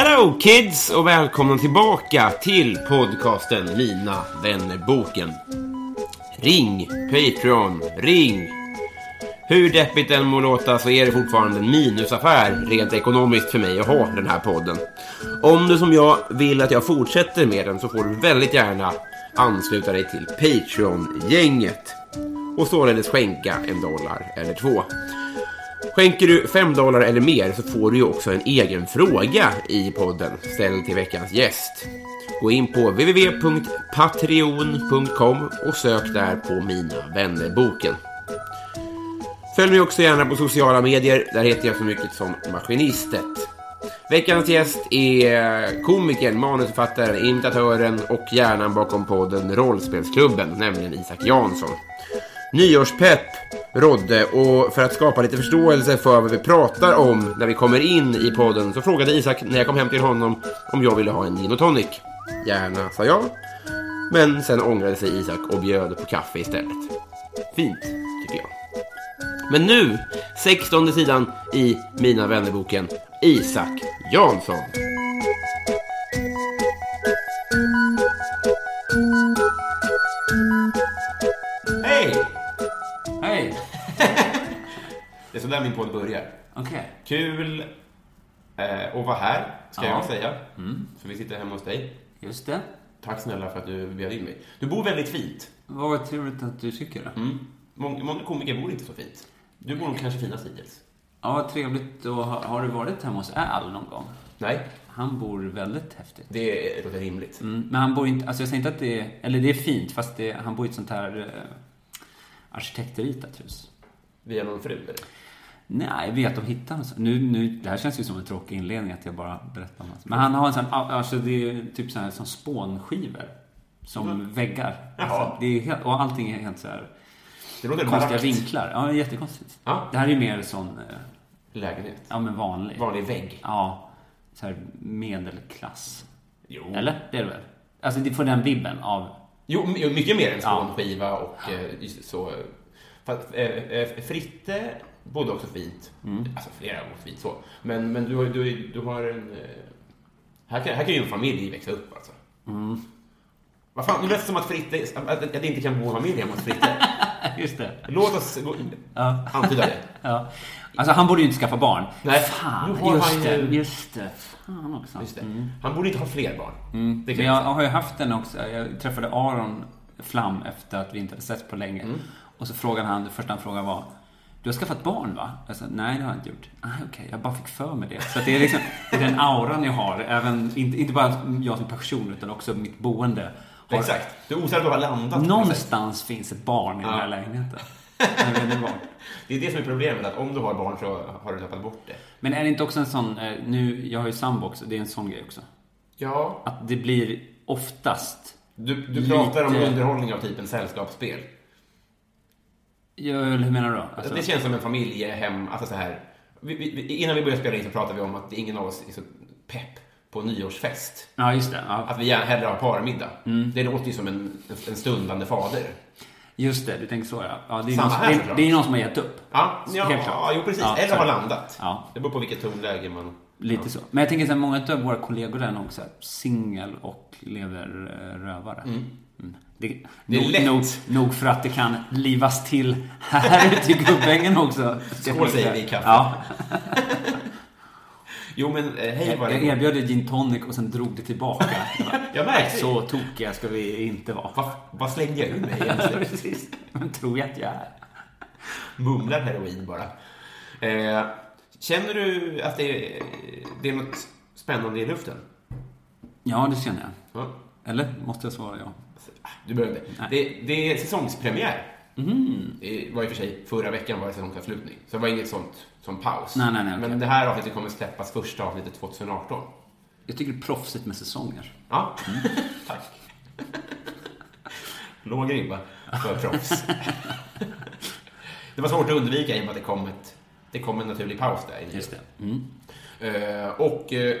Hello kids och välkomna tillbaka till podcasten Mina vännerboken. Ring Patreon, ring! Hur deppigt den må låta så är det fortfarande en minusaffär rent ekonomiskt för mig att ha den här podden. Om du som jag vill att jag fortsätter med den så får du väldigt gärna ansluta dig till Patreon-gänget och således skänka en dollar eller två. Skänker du 5 dollar eller mer så får du ju också en egen fråga i podden ställd till veckans gäst. Gå in på www.patreon.com och sök där på Mina vännerboken. Följ mig också gärna på sociala medier, där heter jag så mycket som Maskinistet. Veckans gäst är komikern, manusförfattaren, imitatören och hjärnan bakom podden Rollspelsklubben, nämligen Isak Jansson. Nyårspepp rådde och för att skapa lite förståelse för vad vi pratar om när vi kommer in i podden så frågade Isak när jag kom hem till honom om jag ville ha en gin och tonic. Gärna, sa jag. Men sen ångrade sig Isak och bjöd på kaffe istället. Fint, tycker jag. Men nu, 16 sidan i Mina vännerboken, Isak Jansson. Det är så där min podd börjar. Okej. Kul eh, att vara här, ska Ja. jag säga. För vi sitter hemma hos dig. Just det. Tack snälla för att du bjöd in mig. Du bor väldigt fint. Vad trevligt att du tycker det. Mm. Många, många komiker bor inte så fint. Du bor nog kanske finast hittills. Ja, trevligt. Och har, har du varit hemma hos Al någon gång? Nej, Han bor väldigt häftigt. det låter rimligt. Mm, men han bor inte, alltså jag säger inte att det är, eller det är fint, fast det, han bor i ett sånt här eh, arkitektritat hus. Via någon fru eller? Nej, vet, de hittar något nu, nu, Det här känns ju som en tråkig inledning att jag bara berättar om det. Men han har en sån, alltså det är typ så här som spånskivor. Som väggar. Jaha. Alltså, det är helt, och allting är helt så här Det låter konstiga barackt. vinklar. Ja, jättekonstigt. Ja. Det här är ju mer sån, eh, Lägenhet. ja men vanlig. Vanlig vägg. Ja, så här medelklass. Jo. Eller? Det är det väl? Alltså, det får den vibben av... Jo, mycket mer än Ja. spånskiva och eh, just så. Eh, eh, Fritte bodde också fint. Mm. Alltså flera år fint så. Men, men du, du, du har en... Eh, här, kan, här kan ju en familj växa upp alltså. Mm. Vad fan, det lät som att Fritte, att, att det inte kan bo en familj hemma hos Fritte. Just det. Låt oss gå, Ja. antyda det. ja. Alltså, han borde ju inte skaffa barn. Nej, Fan, nu har just han det. ju- Just det. Fan också. Just det. Han borde inte ha fler barn. Det Mm. Men kan jag jag säga. har ju haft den också. Jag träffade Aron Flam efter att vi inte hade setts på länge. Mm. Och så frågade han, det första han frågade var du har skaffat barn va? Jag sa, nej det har jag inte gjort. Ah, Okej, jag bara fick för mig det. Så det är liksom det är den auran jag har. Även, inte, inte bara jag som person utan också mitt boende. Har, Exakt. Du är osäker på har landat. Någonstans finns ett barn i den här Ja. lägenheten. Var. Det är det som är problemet, att om du har barn så har du tappat bort det. Men är det inte också en sån, eh, nu, jag har ju sambo också, det är en sån grej också. Ja, Att det blir oftast du, du pratar om Lite- underhållning av typen sällskapsspel. Ja, hur menar du då? Alltså, Det känns som en familjehem, alltså så här. Vi, vi, innan vi började spela in så pratade vi om att ingen av oss är så pepp på nyårsfest. Ja, just det. Ja. Att vi hellre har parmiddag. Mm. Det låter ju som en, en stundande fader. Just det, du tänker så ja. ja det, är Samma någon, här, det, det är någon som har gett upp. Ja, ja, Helt klart. ja jo precis. Eller har landat. Det beror på vilket tonläge man Lite så. Men jag tänker så här, många av våra kollegor är nog så singel och lever eh, rövare. Mm. Det, Det är nog, lätt. Nog, nog för att det kan livas till här ute i Gubbängen också. Skål, säger vi i kaffet. Ja. Jo, men eh, hej Jag det. erbjöd dig gin tonic och sen drog det tillbaka. Jag märkte. Så tokiga ska vi inte vara. Vad, vad slängde jag ur mig egentligen? Precis. Men tror jag att jag är. Mumlar heroin bara. Eh, känner du att det är, det är något spännande i luften? Ja, det känner jag. Ja. Eller? Måste jag svara ja? Du behöver inte. Det, det är säsongspremiär. Det var i och för sig förra veckan var det säsongsavslutning. Så det var inget sånt som paus. Nej, nej, nej, okej. Men det här avsnittet kommer släppas första avsnittet 2018. Jag tycker det är proffsigt med säsonger. Ja, tack. Låg ribba för proffs. det var svårt att undvika i och med att det kom, ett, det kom en naturlig paus där. Just det. Mm. Eh, och eh,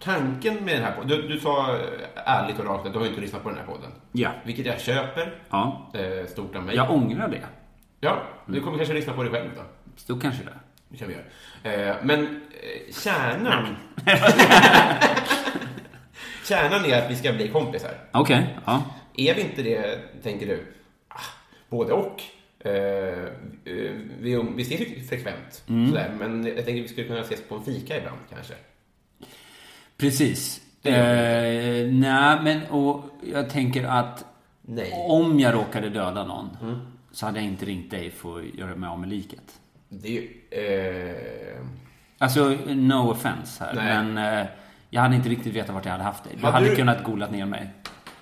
tanken med den här podden, du, du sa eh, ärligt och rakt att du har inte lyssnat på den här podden. Ja. Vilket jag köper, Ja. eh, stort av mig. Jag ångrar det. Ja, du kommer kanske lyssna på det själv då. Så kanske det. Det kan vi göra. Men kärnan... kärnan är att vi ska bli kompisar. Okej. Ja. Är vi inte det, tänker du? Ah, både och. Eh, eh, vi, vi ses ju frekvent, Mm. sådär, men jag tänker att vi skulle kunna ses på en fika ibland kanske. Precis. Eh, nej, men och jag tänker att Nej. om jag råkade döda någon Mm. så hade jag inte ringt dig för att göra mig av med liket. Det är. Eh, Alltså, no offense här. Nej. Men eh, jag hade inte riktigt vetat vart jag hade haft dig. Du Hade hade du- kunnat golat ner mig.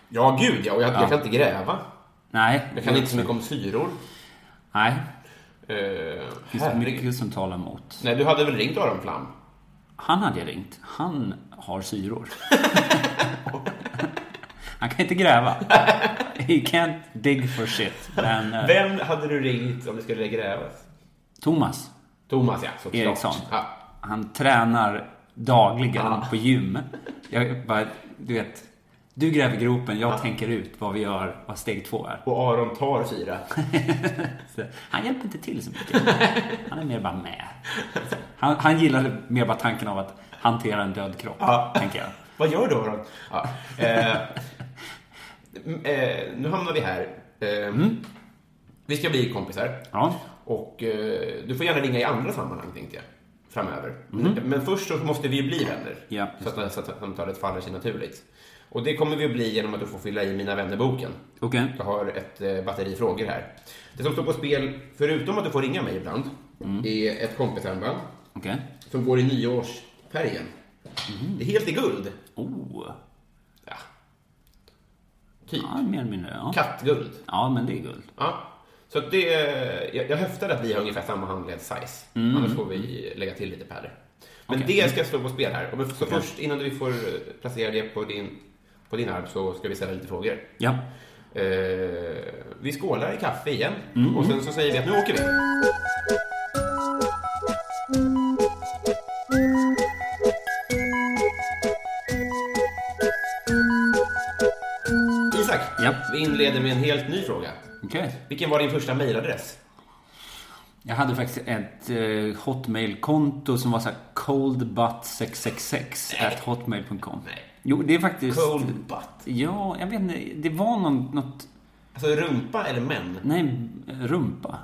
ja, gud ja. Och jag, Ja. jag kan inte gräva. Nej. Jag kan inte så mycket om syror. Nej. Det finns herregud. mycket som talar emot. Nej, du hade väl ringt Aron Flam? Han hade jag ringt. Han har syror. Han kan inte gräva. He can't dig for shit. Men eh, Vem hade du ringt om det skulle grävas? Thomas Thomas, ja. Såklart. Eriksson. Ja. Han tränar dagligen Ja. på gym. Jag bara, du vet. Du gräver gropen, jag tänker ut vad vi gör, vad steg två är. Och Aron tar syra. Så, han hjälper inte till så mycket. Han är mer bara med. Han, han gillar mer bara tanken av att hantera en död kropp, Ja. tänker jag. Vad gör du Aron? Ja. Eh, eh, nu hamnar vi här. Eh, Vi ska bli kompisar. Ja. Och eh, du får gärna ringa i andra sammanhang, tänkte jag. Framöver. Men, men först så måste vi ju bli vänner. Ja, så, att, så att samtalet faller sig naturligt. Och det kommer vi att bli genom att du får fylla i Mina vänner-boken. Okej. Jag har ett eh, batteri frågor här. Det som står på spel, förutom att du får ringa mig ibland, är ett kompisarmband Okej. som går i nioårsfärgen. Det är helt i guld. Oh. Ja. Typ. Ja, mer eller mindre. Ja. Kattguld. ja, men det är guld. Ja. Så det, jag, jag höftar att vi har ungefär samma handledssize. Annars får vi lägga till lite pärlor. Men Mm. Okej. det ska stå på spel här. Så först, innan vi får eh, placera det på din, på din arm, så ska vi ställa lite frågor. Ja. Eh, vi skålar i kaffe igen. Mm. Och sen så säger vi att nu åker vi. Isak, Ja. vi inleder med en helt ny fråga. Okej. Vilken var din första mejladress? Jag hade faktiskt ett eh, hotmail-konto som var så här coldbutt666 at hotmail.com. Nej. Jo, det är faktiskt... Cold butt. Ja, jag vet inte. Det var någon, något... Alltså rumpa eller män? Nej, rumpa.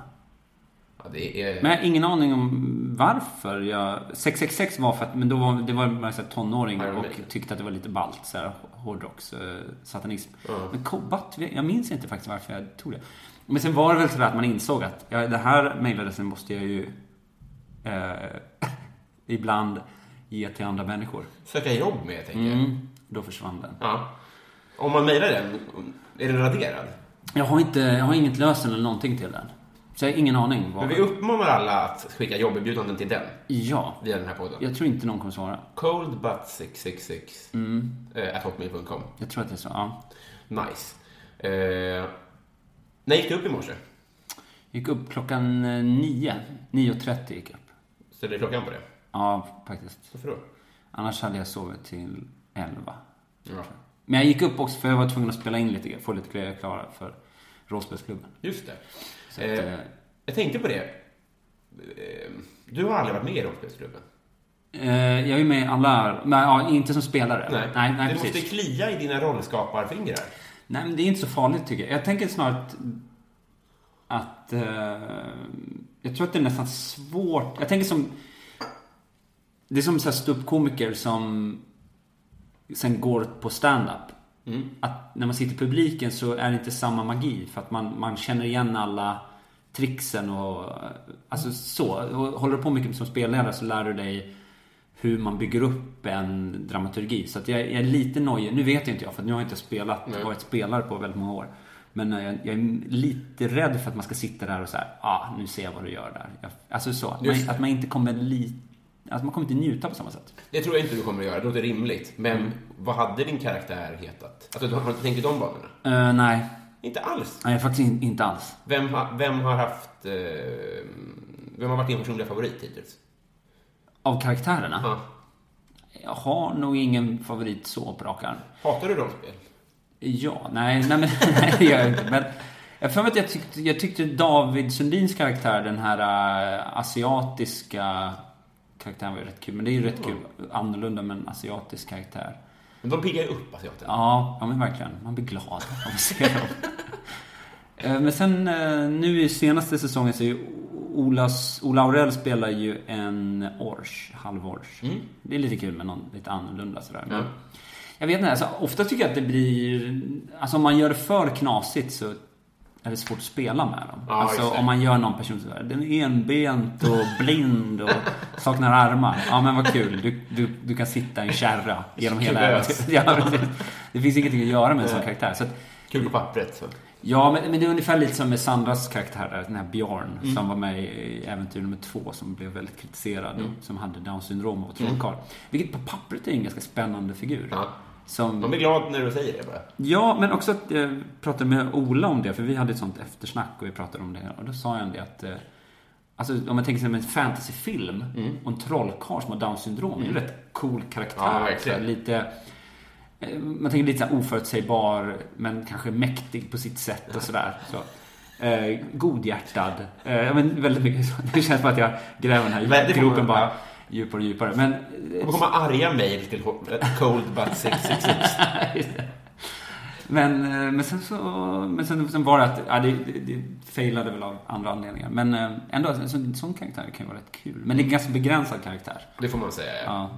Ja, det är... Men jag har ingen aning om varför jag... 666 var för att, men då var, det var man så här tonåring och tyckte att det var lite ballt, så här hårdrocks, satanism. Ja. Men Kobat, jag minns inte faktiskt varför jag tog det. Men sen var det väl så att man insåg att ja, det här mejladressen måste jag ju eh, ibland ge till andra människor. Söka jobb med, tänker jag. Mm, då försvann den. Ja. Om man mejlar den, är den raderad? Jag har, inte, jag har inget lösen eller någonting till den. Så jag har ingen aning. Vad... Men vi uppmanar alla att skicka jobberbjudanden till den Ja. via den här podden. Jag tror inte någon kommer svara. Coldbutt666 Mm. eh, at hotmail.com. Jag tror att det är så. Ja. Nice. Eh, när gick du upp i morse? Gick upp klockan eh, nio. 9.30 gick jag upp. Ställde du klockan på det? Ja, faktiskt. Varför då? Annars hade jag sovit till 11. Ja. Men jag gick upp också för jag var tvungen att spela in lite, få lite grejer klara för Råspelsklubben. Just det. Att, Eh, eh, jag tänkte på det. Eh, Du har aldrig varit med i Rollspelsklubben? Eh, jag är med i alla, men ja, inte som spelare. Nej, nej, nej det precis. måste klia i dina rollskaparfingrar. Nej, men det är inte så farligt tycker jag. Jag tänker snarare att... att eh, jag tror att det är nästan svårt. Jag tänker som... Det är som ståuppkomiker som sen går på stand-up. Att när man sitter i publiken så är det inte samma magi. För att man, man känner igen alla tricksen och... Alltså så. Och håller du på mycket som spelledare så lär du dig hur man bygger upp en dramaturgi. Så att jag, jag är lite nojig. Nu vet jag inte jag, för nu har jag inte spelat, varit spelare på väldigt många år. Men eh, jag, jag är lite rädd för att man ska sitta där och så här, ah, nu ser jag vad du gör där. Jag, alltså så. Man, att man inte kommer li, att man kommer inte njuta på samma sätt. Det tror jag inte du kommer att göra, det låter rimligt. Men Mm. vad hade din karaktär hetat? Alltså, du har inte tänkt i de banorna? Eh, nej, Inte alls. nej faktiskt in, inte alls. Vem har, vem har haft... Eh, vem har varit din personliga favorit hittills? Av karaktärerna? Ja. Jag har nog ingen favorit så på rak arm. Hatar du rollspel? Ja, nej, nej men nej, det gör jag inte. Men jag för mig att jag tyckte, jag tyckte David Sundins karaktär, den här äh, asiatiska karaktären var ju rätt kul. Men det är ju rätt kul. Annorlunda men asiatisk karaktär. Men de piggar ju upp asiaterna. Ja, ja men verkligen. Man blir glad av att se dem. Eh, Men sen eh, nu i senaste säsongen så är ju Olas, Ola Aurell spelar ju en ors, halvors. Det är lite kul med någon lite annorlunda sådär. Men Jag vet inte, alltså, ofta tycker jag att det blir... Alltså om man gör det för knasigt så är det svårt att spela med dem. Ja, alltså om man gör någon person sådär, den är enbent och blind och saknar armar. Ja men vad kul, du, du, du kan sitta i en kärra genom hela. Ja. Det finns ingenting att göra med en sån karaktär. Så att, Kul på pappret. Så. Ja, men, men det är ungefär lite som med Sandras karaktär där, den här Björn Mm. som var med i Äventyr nummer två som blev väldigt kritiserad Mm. och som hade Downs syndrom och var trollkarl. Vilket på pappret är en ganska spännande figur. Ja. Som, Man blir glad när du säger det bara. Ja, men också att jag pratade med Ola om det, för vi hade ett sånt eftersnack och vi pratade om det. Och då sa jag det att, eh, alltså om man tänker sig en fantasyfilm och en trollkarl som har Downs syndrom, det är en rätt cool karaktär. Ja, lite, eh, man tänker lite så oförutsägbar, men kanske mäktig på sitt sätt och sådär. Så. Eh, godhjärtad. Eh, ja, men väldigt mycket så. Det känns som att jag gräver den här Men gropen bara. Djupare och djupare. Men, Det kommer arga mejl till coldbutt666. Just det. Men, eh, men sen så, men sen, sen var det att, ja, det, det, det failade väl av andra anledningar. Men eh, ändå, en sån karaktär kan ju vara rätt kul. Men det är en ganska begränsad karaktär. Det får man säga, ja.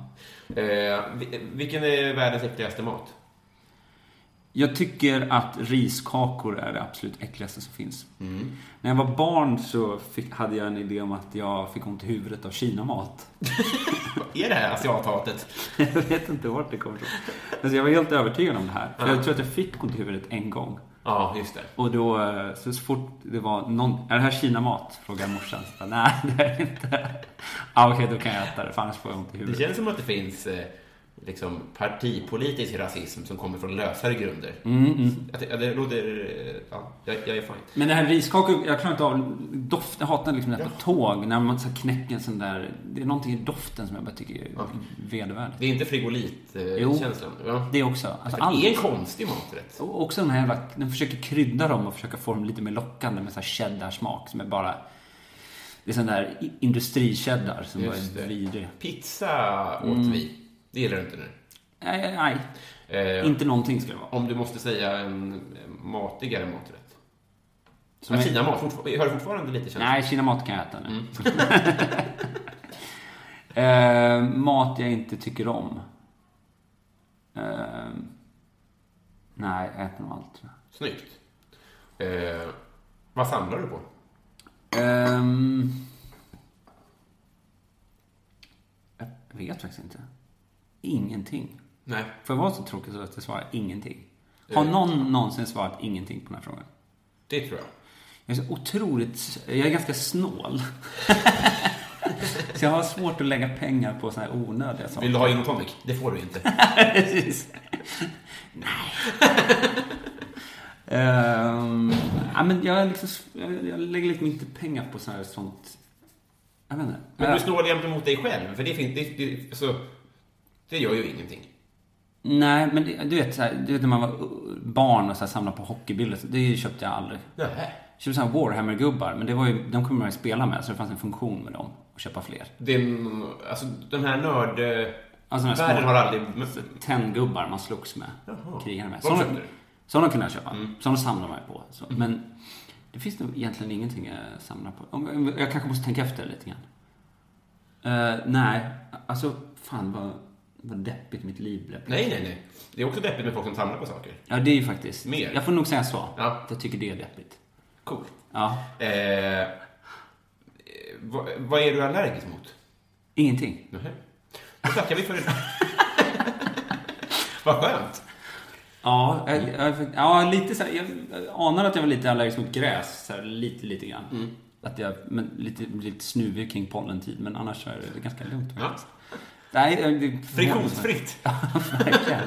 Ja. Eh, vi- vilken är världens äckligaste mat? Jag tycker att riskakor är det absolut äckligaste som finns. När jag var barn så fick, hade jag en idé om att jag fick ont i huvudet av kinamat. Vad är det här asiathatet? Jag vet inte vart det kommer ifrån. Alltså jag var helt övertygad om det här. För jag tror att jag fick ont i huvudet en gång. Ja, just det. Och då, eh, så fort det var någon, är det här kinamat? Frågade morsan. Så, Nej, det är det inte. ah, Okej, då kan jag äta det, för annars får jag ont i Det huvudet. känns som att det finns eh, liksom partipolitisk rasism som kommer från lösare grunder. Mm, Att det, ja, det låter... eh, Ja, jag, jag är fine. Men det här riskakor, jag klarar inte av doft. Jag hatar liksom det här på tåg. När man så knäcker en sån där... Det är någonting i doften som jag bara tycker är vedervärdigt. Det är inte frigolit-känslan? ja. Det också. Alltså, För allt. det är en konstig maträtt. Och också den här jävla, den försöker krydda dem och försöka få dem lite mer lockande med så här cheddar-smak som är bara... Det är sån där industri-cheddar som bara Just är det. vidrig. Pizza åt Mm. vi. Det gillar du inte nu. Nej, nej. Eh, Inte någonting ska det vara. Om du måste säga en eh, matigare maträtt. Som Ja, Kinamat, fortfar- har du fortfarande lite känsla? Nej, kinamat kan jag äta Mm. nu. eh, mat jag inte tycker om. Eh, nej, jag äter nog allt. Snyggt. Eh, vad samlar du på? Ehm, jag vet faktiskt inte. Ingenting. Nej. Får jag vara så tråkig så att jag svarar ingenting? Har någon någonsin svarat ingenting på den här frågan? Det tror jag. Jag är så otroligt... Jag är ganska snål. så jag har svårt att lägga pengar på såna här onödiga saker. Vill du ha gin och tonic? Det får du inte. Precis. Nej. Ehm, ja, men jag, liksom, jag, lägger liksom inte pengar på så här sånt... Jag vet inte. Men du jämt emot dig själv, för det finns... Det, det, så, det gör ju ingenting. Nej, men det, du vet, så här, du vet när man var barn och så här, samlade på hockeybilder. så Det köpte jag aldrig. Nej. Jag köpte sådana Warhammer-gubbar, men det var ju, de kunde man ju spela med, så det fanns en funktion med dem. Och köpa fler. Den, alltså, den här nörd... Alltså den här små- har aldrig... Tennggubbar man slogs med. Krigade med. Sådana, sådana kunde jag köpa. Sådana samlar man ju på. Så. Men det finns nog egentligen ingenting jag samlar på. Jag kanske måste tänka efter lite grann. Eh, nej, alltså fan vad, vad deppigt mitt liv blev. Nej, nej, nej. Det är också deppigt med folk som samlar på saker. Ja, det är ju faktiskt. Mer. Jag får nog säga så. Ja. Jag tycker det är deppigt. Cool. Ja, Eh, vad, vad är du allergisk mot? ingenting. Nähä. Då tackar vi för det. Vad skönt. Ja, jag, jag, ja lite så här, jag anar att jag var lite allergisk mot gräs. Så här, lite, lite grann. Mm. Att jag men lite, lite snuvig kring pollentid, men annars är det ganska lugnt Ja. Nej, det, Friktionsfritt. Verkligen.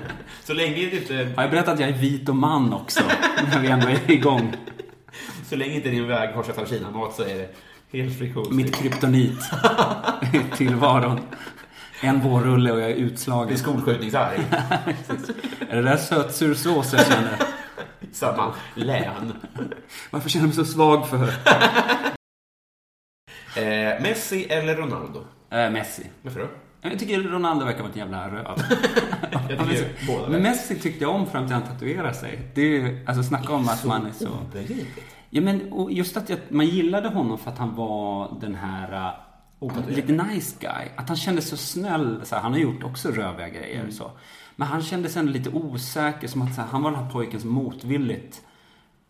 Så länge det inte, Har jag berättat att jag är vit och man också? När vi ändå är igång. så länge inte din väg korsas av Kinamat så är det helt friktionsfritt. Mitt kryptonit tillvaron. En vårrulle och jag är Det är utslagen. skolskjutningsarg. Är det där sötsursås jag känner? Samma län. Varför känner jag mig så svag för? Eh, Messi eller Ronaldo? Äh, Messi. Varför då? Jag tycker Ronaldo verkar vara ett jävla röv. Jag tycker båda Men Messi tyckte jag om fram till han tatuerade sig. Det är ju, alltså snacka om att man är så... Obegripligt. Ja men och just att jag, man gillade honom för att han var den här uh, lite nice guy. Att han kändes så snäll. Så här, han har gjort också röviga grejer Mm. så. Men han kändes ändå lite osäker. Som att här, han var den här pojken som motvilligt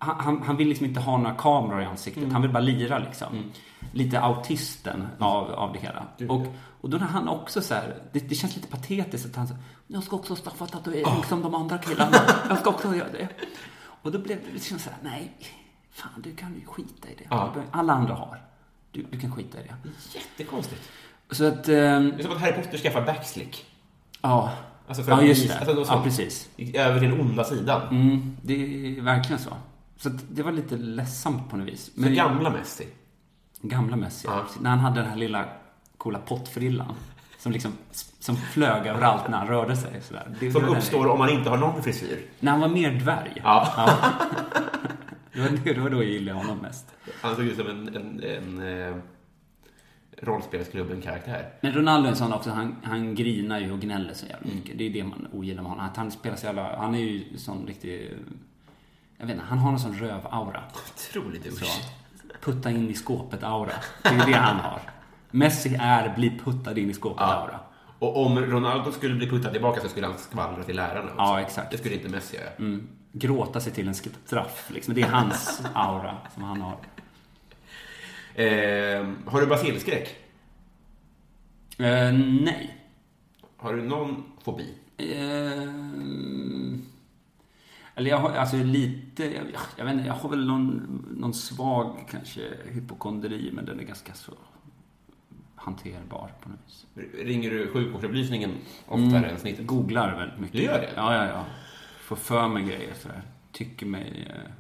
han, han, vill liksom inte ha några kameror i ansiktet. Mm. Han vill bara lira liksom. Lite autisten av, av det hela. Och, och då när han också så här, det, det känns lite patetiskt att han så jag ska också skaffa tatuering som de andra killarna. Jag ska också göra det. Och då blev det liksom så här, nej, fan du kan ju skita i det. Ja. Alla andra har. Du, du kan skita i det. Jättekonstigt. Så att, ehm, Det är som att Harry Potter skaffar backslick. ja. Alltså för ja, just det. alltså ja, precis. Över den onda sidan. Mm, det är verkligen så. Så det var lite ledsamt på något vis. För gamla Messi. Gamla Messi, Ja. När han hade den här lilla coola pottfrillan. Som liksom, som flög överallt när han rörde sig. Sådär. Det, Som uppstår om man inte har någon frisyr. När han var mer dvärg. Ja. Det, var, det var då jag gillade honom mest. Han såg ut som en, en, en eh, rollspelsklubben-karaktär. Men Ronaldo är en sån också, han, han grinar ju och gnäller så Mm. jävla mycket. Det är det man ogillar med honom. Att han spelar så jävla, han är ju sån riktig, jag vet inte, han har en sån röv-aura. Otroligt douche. putta in i skåpet-aura. Det är det han har. Messi är bli puttad in i skåpet-aura. Och om Ronaldo skulle bli puttad tillbaka så skulle han skvallra till lärarna också. Ja, exakt. Det skulle inte Messi göra. Mm. Gråta sig till en straff, liksom. Det är hans aura som han har. Eh, har du basilskräck? Eh, nej. Har du någon fobi? Eh, eller jag har, alltså lite, jag, jag vet inte, jag har väl någon, någon svag kanske hypokondri, men den är ganska så hanterbar på något vis. Ringer du sjukvårdsupplysningen oftare än snittet? Googlar väldigt mycket. Du gör det? Ja, ja, ja. Får för mig grejer sådär. Tycker mig... Eh,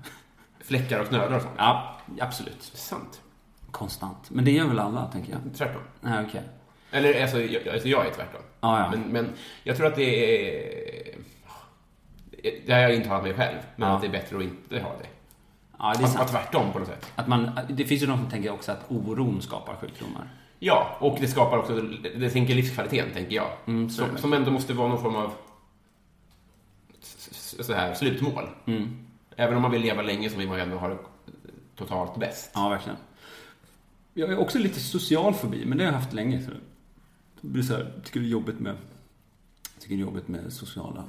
Fläckar och knölar och sånt? ja, absolut. Sant. Konstant. Men det gör väl alla, tänker jag. Tvärtom. Nej, okej. Eller alltså jag, alltså, jag är tvärtom. Ja, ja. Men, men jag tror att det är... Det har jag intalat mig själv, men Ja. att det är bättre att inte ha det. Ja, det är Att vara tvärtom på något sätt. Att man, det finns ju de som tänker också att oron skapar sjukdomar. Ja, och det skapar också, det sänker livskvaliteten, tänker jag. Mm, som, som ändå måste vara någon form av så här, slutmål. Mm. Även om man vill leva länge så vill man ju ändå ha det totalt bäst. Ja, verkligen. Jag är också lite social fobi, men det har jag haft länge. Så det blir så här, tycker det är jobbigt med, tycker det är jobbigt med sociala.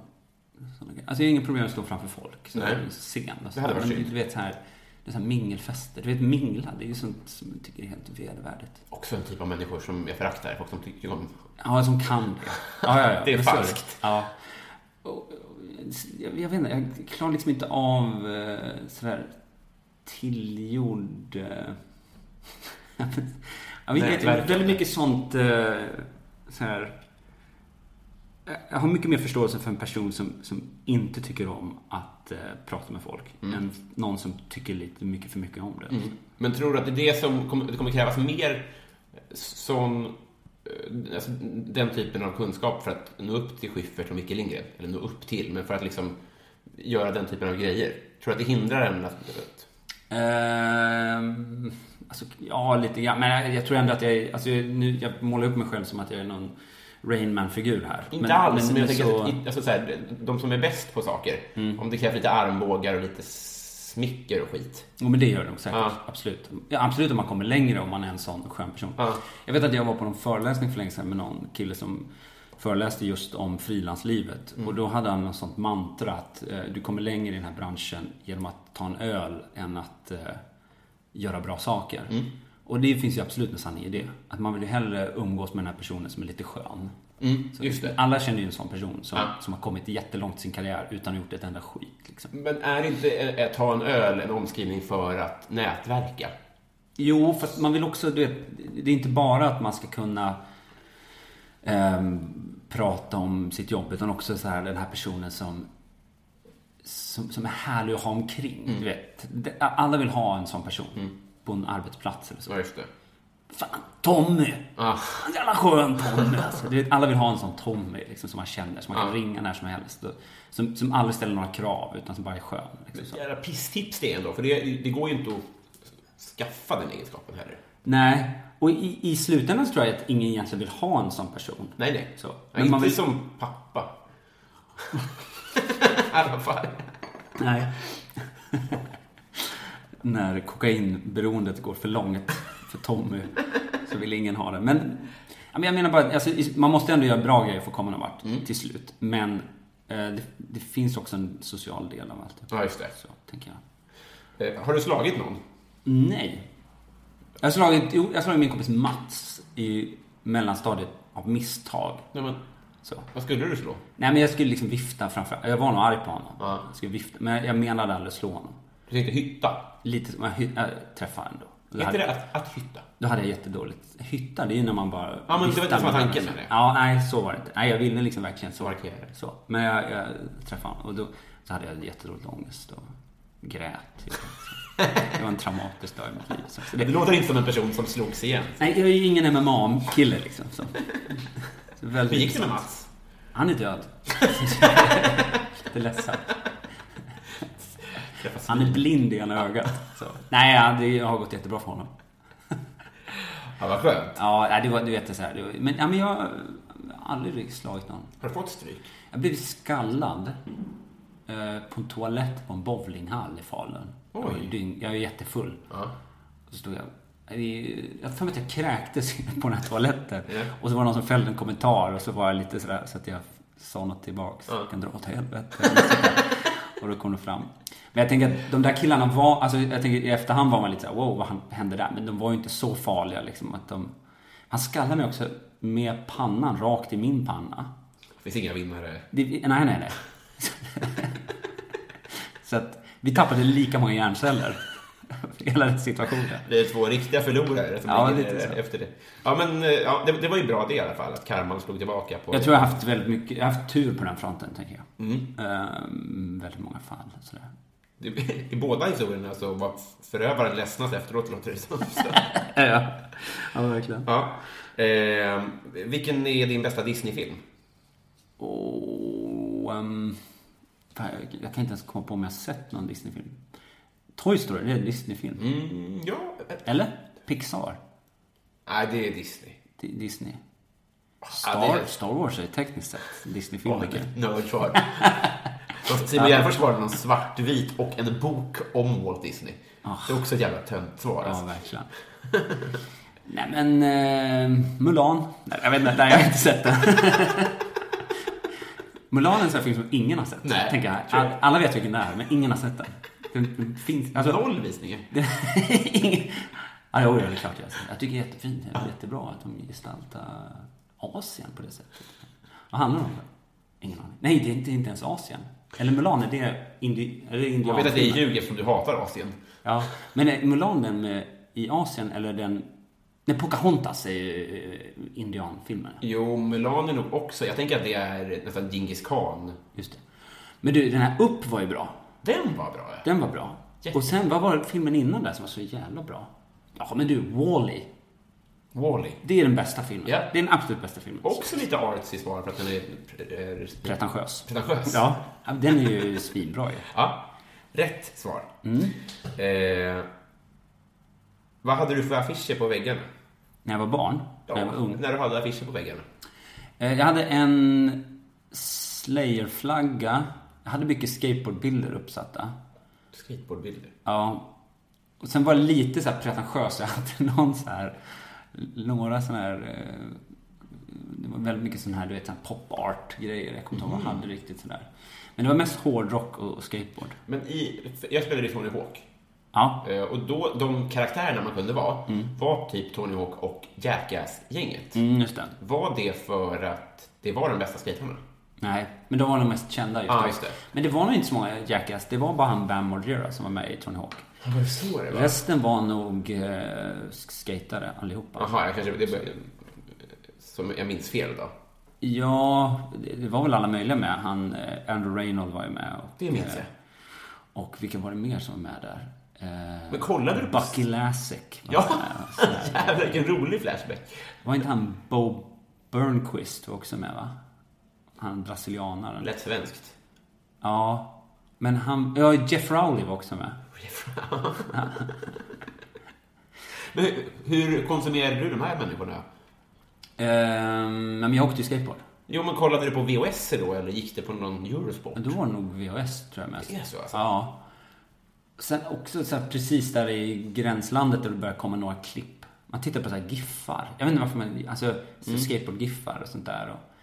Alltså jag har inga problem att stå framför folk. Så Nej. scen. och så Det hade varit synd. Du vet så här, det är så här mingelfester. Du vet mingla, det är ju sånt som jag tycker är helt vedervärdigt. Också en typ av människor som jag föraktar, folk som tycker om... Ja, som kan det. Ja, ja, ja. Det är falskt. Ja. Och, jag, jag vet inte, jag klarar liksom inte av eh, sådär tillgjord... Eh, jag vet, Nätverkande. väldigt mycket sånt eh, så här, Jag har mycket mer förståelse för en person som, som inte tycker om att eh, prata med folk än någon som tycker lite mycket för mycket om det. Men tror du att det är det som kommer, det kommer krävas mer sån, eh, alltså, den typen av kunskap för att nå upp till Schyffert och Micke Lindgren? Eller nå upp till, men för att liksom göra den typen av grejer. Tror du att det hindrar en att... Ehm, Alltså, ja, lite grann. Men jag, jag tror ändå att jag alltså, nu, jag målar upp mig själv som att jag är någon Rain Man-figur här. Inte alls, men, jag tänker så- att alltså, så här, de som är bäst på saker, Mm. om det krävs lite armbågar och lite smicker och skit. Jo, men det gör det nog säkert. Ja. Absolut. Ja, absolut om man kommer längre om man är en sån skön person. Ja. Jag vet att jag var på någon föreläsning för länge sedan med någon kille som föreläste just om frilanslivet. Mm. Och då hade han något sånt mantra att eh, du kommer längre i den här branschen genom att ta en öl än att eh, göra bra saker. Mm. Och det finns ju absolut en sanning i det. Att man vill ju hellre umgås med den här personen som är lite skön. Mm. Alla känner ju en sån person som, Ja. som har kommit jättelångt i sin karriär utan att ha gjort ett enda skit. Liksom. Men är inte eh, ta en öl en omskrivning för att nätverka? Jo, för att man vill också, du vet, det är inte bara att man ska kunna ehm, prata om sitt jobb, utan också så här, den här personen som, som, som är härlig att ha omkring. Du vet, alla vill ha en sån person på en arbetsplats eller så. Ja, just det. Fan, Tommy! Ah. Jävla skön Tommy alltså. Vet, Alla vill ha en sån Tommy liksom, som man känner, som man kan Ja. ringa när som helst. Och, som, som aldrig ställer några krav, utan som bara är skön. Liksom. Jävla pisstips det är ändå, för det, det går ju inte att skaffa den egenskapen heller. Nej, och i, i slutändan tror jag att ingen egentligen vill ha en sån person. Nej, nej. Så. Nej, Men inte man vill- som pappa. I alla fall. Nej. När kokainberoendet går för långt för Tommy så vill ingen ha det. Men, ja, men jag menar bara, alltså, man måste ändå göra bra grejer för att komma någon vart Mm. till slut. Men eh, det, det finns också en social del av allt. Ja, just det. Så, tänker jag. Eh, Har du slagit någon? Nej. Jag har slagit, jag har slagit min kompis Mats i mellanstadiet av misstag. Nej, men, Så. vad skulle du slå? Nej men jag skulle liksom vifta framför, jag var nog arg på honom. Ja. Jag skulle vifta, men jag menade aldrig slå honom. Du tänkte hytta? Lite som, hy- jag träffade ändå. Heter hade, det att, att hytta? då hade jag jättedåligt. Hytta, det är ju när man bara Ja, men det var inte som var tanken med det. Ja, nej så var det inte. Nej, jag ville liksom verkligen så. Markera. så. Men jag, jag träffade honom och då så hade jag jättedåligt ångest och grät. Det var en traumatisk dag i mitt liv. Så Det det, låter inte som en person som slogs igen. nej, jag är ju ingen MMA-kille liksom. Så. Hur gick det med Mats? Han är död. Lite. Träffas Han är blind i ena ögat. Så. Nej, ja, det har gått jättebra för honom. Ja, vad skönt. Ja, det var, du vet det så här. Det var, men, ja, men jag har aldrig slagit någon. Har du fått stryk? Jag blev skallad eh, på en toalett på en bowlinghall i Falun. Oj. Jag är jättefull. Ja. Och så stod jag... Jag för mig att jag kräktes på den här toaletten. Ja. Och så var det någon som fällde en kommentar och så var jag lite sådär så att jag sa något tillbaks. Ja. Kan dra åt helvete. Och då kom det fram. Men jag tänker att de där killarna var, alltså jag tänker i efterhand var man lite såhär, wow vad hände där? Men de var ju inte så farliga liksom att de... Han skallade mig också med pannan rakt i min panna. Det finns inga vinnare. Det, nej, nej, nej. så att vi tappade lika många hjärnceller. Hela den situationen. Det är två riktiga förlorare som Ja, ligger lite så. efter det. Ja, men eh, ja, det, det var ju bra det i alla fall, att karman slog tillbaka på... Jag tror jag har haft väldigt mycket, jag har haft tur på den fronten, tänker jag. Mm. Ehm, väldigt många fall. Sådär. I båda historierna så var förövaren ledsnast efteråt, låter det som. Så. Ja, ja verkligen. Ja. Eh, vilken är din bästa Disney-film? Ehm, fan, jag, kan inte ens komma på om jag har sett någon Disney-film. Toy Story, det är en Disney-film. Mm, ja. Eller? Pixar? Nej, det är Disney. Di- Disney? Ja, Star, det- Star Wars är tekniskt sett Åh, Disney-film. vilket nördsvar. Simon Gärdenfors svarade någon svartvit och en bok om Walt Disney. Det är också ett jävla tönt svar. Ja, Alltså. verkligen. Nej men, eh, Mulan. Nej, jag vet inte, nej, jag har inte sett den. Mulan är en sån film som ingen har sett. Nej, tänker jag. tror jag. All, alla vet vilken det är, men ingen har sett den. Den, finns, alltså, Noll visningar. ja, jo, det är klart jag. Jag tycker det är jättefint. Det är jättebra att de gestaltar Asien på det sättet. Vad handlar det om? Ingen aning. Nej, det är inte, inte ens Asien. Eller Mulan, är det, indi, är det Jag vet att det är ljug eftersom du hatar Asien. Ja, men är Mulan den med, i Asien eller den... Nej, Pocahontas är ju eh, indianfilmen. Jo, Mulan är nog också... Jag tänker att det är nästan Djingis khan. Just det. Men du, den här Upp var ju bra. Den var bra. ja. Den var bra. Jätte- Och sen, vad var filmen innan där som var så jävla bra? Ja, men du, Wall-E. Wall-E. Det är den bästa filmen. Ja. Det är den absolut bästa filmen. Också lite artsy svar för att den är eh, Pretentiös. pretentiös. Ja, ja, den är ju svinbra ju. Ja, rätt svar. Mm. Eh, Vad hade du för affischer på väggarna? När jag var barn, när jag var ung. När du hade affischer på väggarna? Eh, Jag hade en Slayer-flagga. Jag hade mycket skateboardbilder uppsatta. Skateboardbilder. Ja. Och sen var det lite så här pretentiöst. Jag hade någon så här, några såna här, eh, det var väldigt mycket sån här, du vet, pop art-grejer. Jag kommer inte ihåg vad jag hade riktigt sådär. Men det var mest hårdrock och skateboard. Men i, jag spelade i Tony Hawk. Ja. Eh, Och då, de karaktärerna man kunde vara var typ Tony Hawk och Jackass-gänget. Mm, just det. Var det för att det var de bästa skaterna? Nej, men de var nog mest kända just då. just det. Men det var nog inte så många Jackass. Det var bara han Bam Margera som var med i Tony Hawk. Var det så det var? Resten var nog eh, skatare allihopa. Jaha, jag kanske... Det, som jag minns fel då. Ja, det var väl alla möjliga med. Han, eh, Andrew Reynold var ju med. Och, Det minns eh, jag. Och vilka var det mer som var med där? Eh, Men kollade du på- Bucky Lasek. var Ja, jävlar vilken rolig flashback. Var inte han Bo Burnquist också med va? Han brasilianaren. Lätt svenskt. Ja. Men han, ja Jeff Rowley var också med. Men hur, hur konsumerade du de här människorna? Ehm, men jag åkte ju skateboard. Jo, men kollade du på VHS då eller gick det på någon Eurosport? Men då var det nog VHS tror jag mest. Det är så, alltså? Ja. Sen också så här, precis där i gränslandet där det börjar komma några klipp. Man tittar på så här giffar. Jag vet inte varför man, alltså så Mm. skateboard-giffar och sånt där. Och,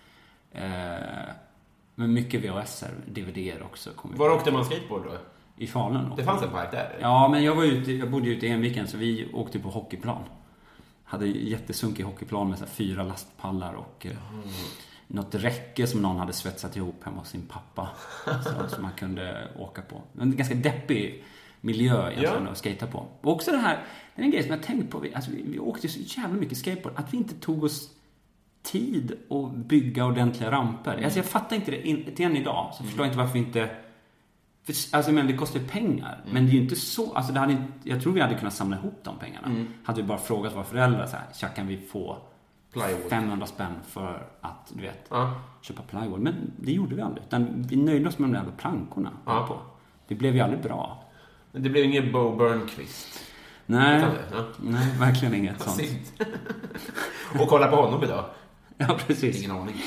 men mycket VHS, DVD också. Kom Var åkte man skateboard då? I Falun. Det fanns en park där? Ja, men jag var ute, jag bodde ute i Enviken så vi åkte på hockeyplan. Hade jättesunkig hockeyplan med så fyra lastpallar och eh, något räcke som någon hade svetsat ihop hemma hos sin pappa. Så, som man kunde åka på. En ganska deppig miljö egentligen Ja. att skata på. Och också det här, det är en grej som jag tänkt på. Vi, alltså, vi, vi åkte så jävla mycket skateboard. Att vi inte tog oss tid att bygga ordentliga ramper. Alltså jag fattar inte det. In, till än idag så förstår jag inte varför vi inte för, alltså men det kostar ju pengar. Men det är ju inte så, alltså det hade jag tror vi hade kunnat samla ihop de pengarna. Hade vi bara frågat våra föräldrar så här, tja kan vi få Plywood. 500 spänn för att, du vet, Ja. köpa plywood. Men det gjorde vi aldrig. Utan vi nöjde oss med de där jävla plankorna. Ja. På. Det blev ju aldrig bra. Men det blev ingen Bo Burnquist. Nej, nej verkligen inget sånt. Och kolla på honom idag. Ja, precis. Ingen aning.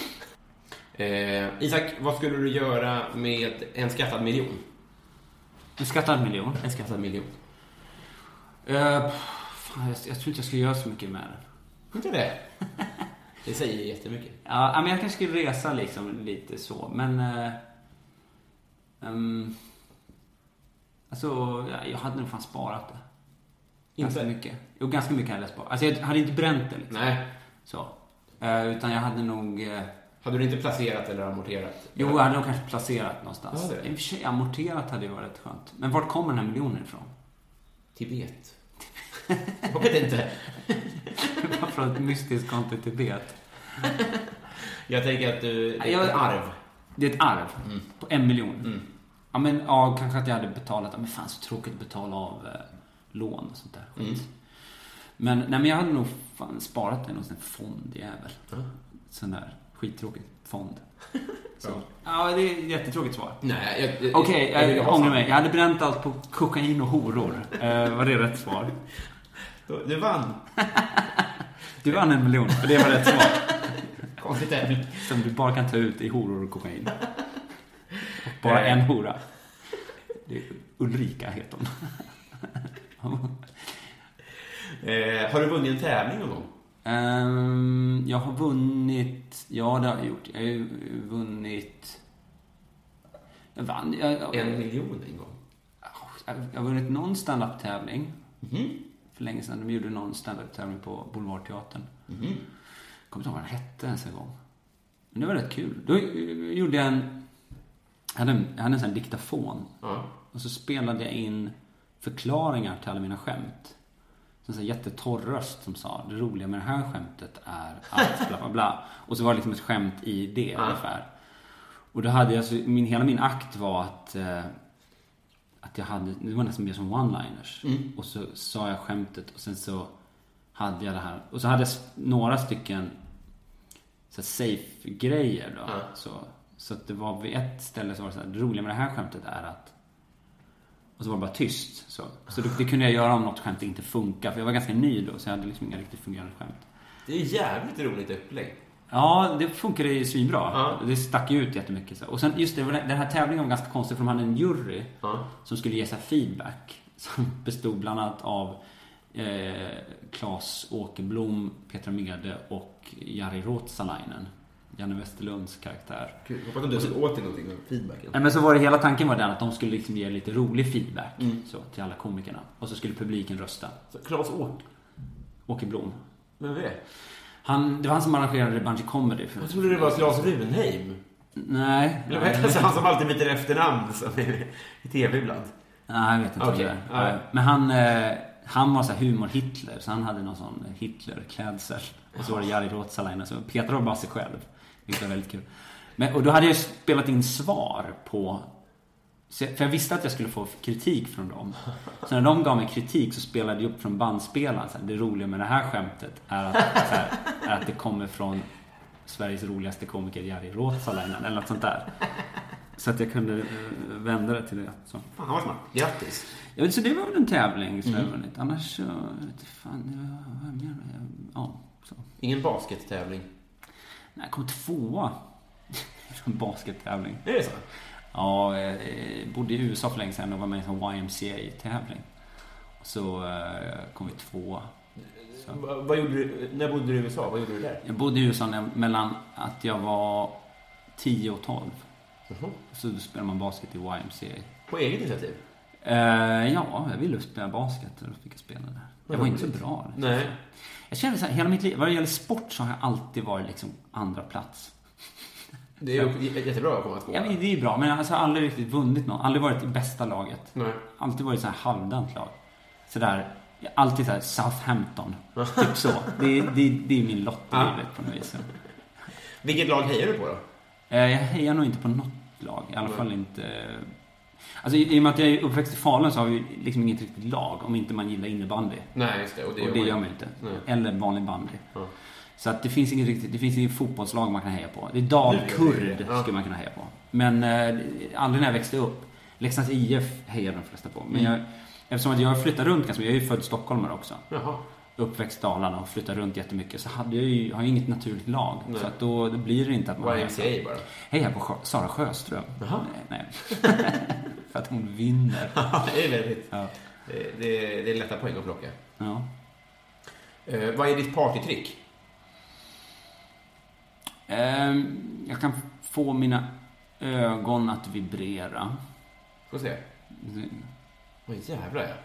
Eh, Isak, vad skulle du göra med en skattad miljon? En skattad miljon. En skattad miljon. Uh, fan, jag, jag tror inte jag skulle göra så mycket med den. Inte det? Det säger jättemycket. Ja, men jag kanske skulle resa liksom lite så, men... Uh, um, alltså, ja, jag hade nog fan sparat det. Ganska Inte? mycket. Jo, ganska mycket hade jag sparat. Alltså, jag hade inte bränt det liksom. Nej. Så. Eh, utan jag hade nog... eh, Hade du inte placerat eller amorterat? jo, jag hade nog kanske placerat någonstans. Ja. I och för sig, amorterat hade ju varit rätt skönt. Men vart kommer den här miljonen ifrån? Tibet. jag vet inte. Från ett mystiskt konto i Tibet. Jag tänker att du... Det är ett arv. Det är ett arv Mm. på en miljon. Ja, men ja, kanske att jag hade betalat. Men fan, så tråkigt att betala av eh, lån och sånt där skit. Mm. Men, nej, men jag hade nog fan sparat någon sån här fondjävel. Sån där skittråkig fond. Så. Ja, det är ett jättetråkigt svar. Nej, jag... jag- Okej, jag vill jag, ha ångrar mig. Jag hade bränt allt på kokain och horor. Eh, var det rätt svar? Du vann. Du vann en miljon, för det var rätt svar. Konstig tävling. Som du bara kan ta ut i horor och kokain. Och bara Eh. en hora. Det är Ulrika heter hon. Eh, har du vunnit en tävling någon gång? Ehm, jag har vunnit... Ja, det har jag gjort. Jag har ju vunnit... Jag vann... Jag, jag, En miljon en gång? jag har vunnit någon standup-tävling. Mhm. För länge sedan. De gjorde någon standup-tävling på Boulevardteatern. Mhm. Jag kommer inte ihåg vad den hette ens en gång. Men det var rätt kul. Då eh, gjorde jag en... Jag hade en, jag hade en sån här diktafon. Ja. Och så spelade jag in förklaringar till alla mina skämt. En sån jättetorr röst som sa det roliga med det här skämtet är att bla bla bla. Och så var det liksom ett skämt i det ungefär. Och då hade jag, så, min, hela min akt var att, eh, att jag hade, det var nästan mer som one-liners. Och så sa jag skämtet och sen så hade jag det här. Och så hade jag några stycken safe-grejer då. Ja. Så, så att det var vid ett ställe så var det så här, det roliga med det här skämtet är att Och så var det bara tyst. Så, så det, det kunde jag göra om något skämt inte funkar. För jag var ganska ny då, så jag hade liksom inga riktigt fungerande skämt. Det är jävligt roligt upplägg. Ja, det funkade ju svinbra. Ja. Det stack ju ut jättemycket. Så. Och sen just det, den här tävlingen var ganska konstig för de hade en jury Ja. som skulle ge sig feedback. Som bestod bland annat av eh, Claes Åkerblom, Petra Mede och Jari Ruotsalainen. Janne Westerlunds karaktär. Kul. Hoppas att du tog åt dig någonting av feedbacken. Nej, men så var det hela tanken var den att de skulle liksom ge lite rolig feedback Mm. så, till alla komikerna. Och så skulle publiken rösta. Claes Åk... Åkerblom. Vem är det? Han, det var han som arrangerade Bungy Comedy. För, Jag trodde det var Claes Runheim. Nej. Eller vad heter han som alltid byter efternamn som är i tv ibland? Nej, jag vet inte om det ja. är. Men han, eh, han var så här humor-Hitler, så han hade någon sån Hitler-klädsel. Och så var det Jari Ruotsalainen, Peter var bara sig själv. Vilket var väldigt kul. Men, och då hade jag spelat in svar på... jag- För jag visste att jag skulle få kritik från dem. Så när de gav mig kritik så spelade jag upp från bandspelaren. Så här, det roliga med det här skämtet är att, här, är att det kommer från Sveriges roligaste komiker Jari Ruotsalainen, eller något sånt där. Så att jag kunde eh, vända det till det. Så. Fan, var smart. Grattis. Jag vet, så det var väl en tävling som jag vunnit. Annars så, jag fan, var, vad mer? Ja, så. Ingen baskettävling. Jag kom tvåa i en baskettävling. Är det så? Ja, jag eh, bodde i USA för länge sedan och var med i en YMCA-tävling. Så eh, kom vi tvåa. Va- Vad gjorde du, när bodde du i USA? Vad gjorde du där? Jag bodde i USA när, mellan att jag var 10 och 12. Mhm. Så spelade man basket i YMCA. På eget initiativ? Eh, ja, jag ville spela basket och då fick jag spela där. Jag var inte så bra. Liksom. Nej. Jag känner så här, hela mitt liv, vad det gäller sport så har jag alltid varit liksom andra plats. Det är ju jättebra att komma tvåa. Ja, men det är ju bra, men alltså, jag har aldrig riktigt vunnit någon. Aldrig varit i bästa laget. Nej. Alltid varit så här halvdant lag. Sådär, alltid så här Southampton. typ så. Det, är- det, det är min lott i livet på något vis. Vilket lag hejar du på då? Eh, Jag hejar nog inte på något lag. I alla fall inte... Alltså i och med att jag är uppväxt i Falun så har vi liksom inget riktigt lag. Om inte man gillar innebandy. Nej, just det. Och det, Och det gör man inte. Nej. Eller vanlig bandy. Ja. Så att det finns inget riktigt, det finns inget fotbollslag man kan heja på. Det är Dalkurd. Ja. skulle man kunna heja på. Men eh, aldrig när jag växte upp. Leksands IF hejade de flesta på. Men Mm. jag, eftersom att jag flyttar runt ganska mycket, jag är ju född stockholmare också. Jaha. Uppväxt Dalarna och flyttat runt jättemycket. Så hade jag ju, har jag inget naturligt lag. Nej. Så att då, då blir det inte att man YMCA bara. hejar på Sjö- Sara Sjöström. Jaha. Nej. nej. För att hon vinner. det är väldigt... Ja. Det, det, det är lätta poäng att plocka. ja. Eh, vad är ditt partytrick? Ehm, jag kan få mina ögon att vibrera. Får se. Oj, jävlar ja.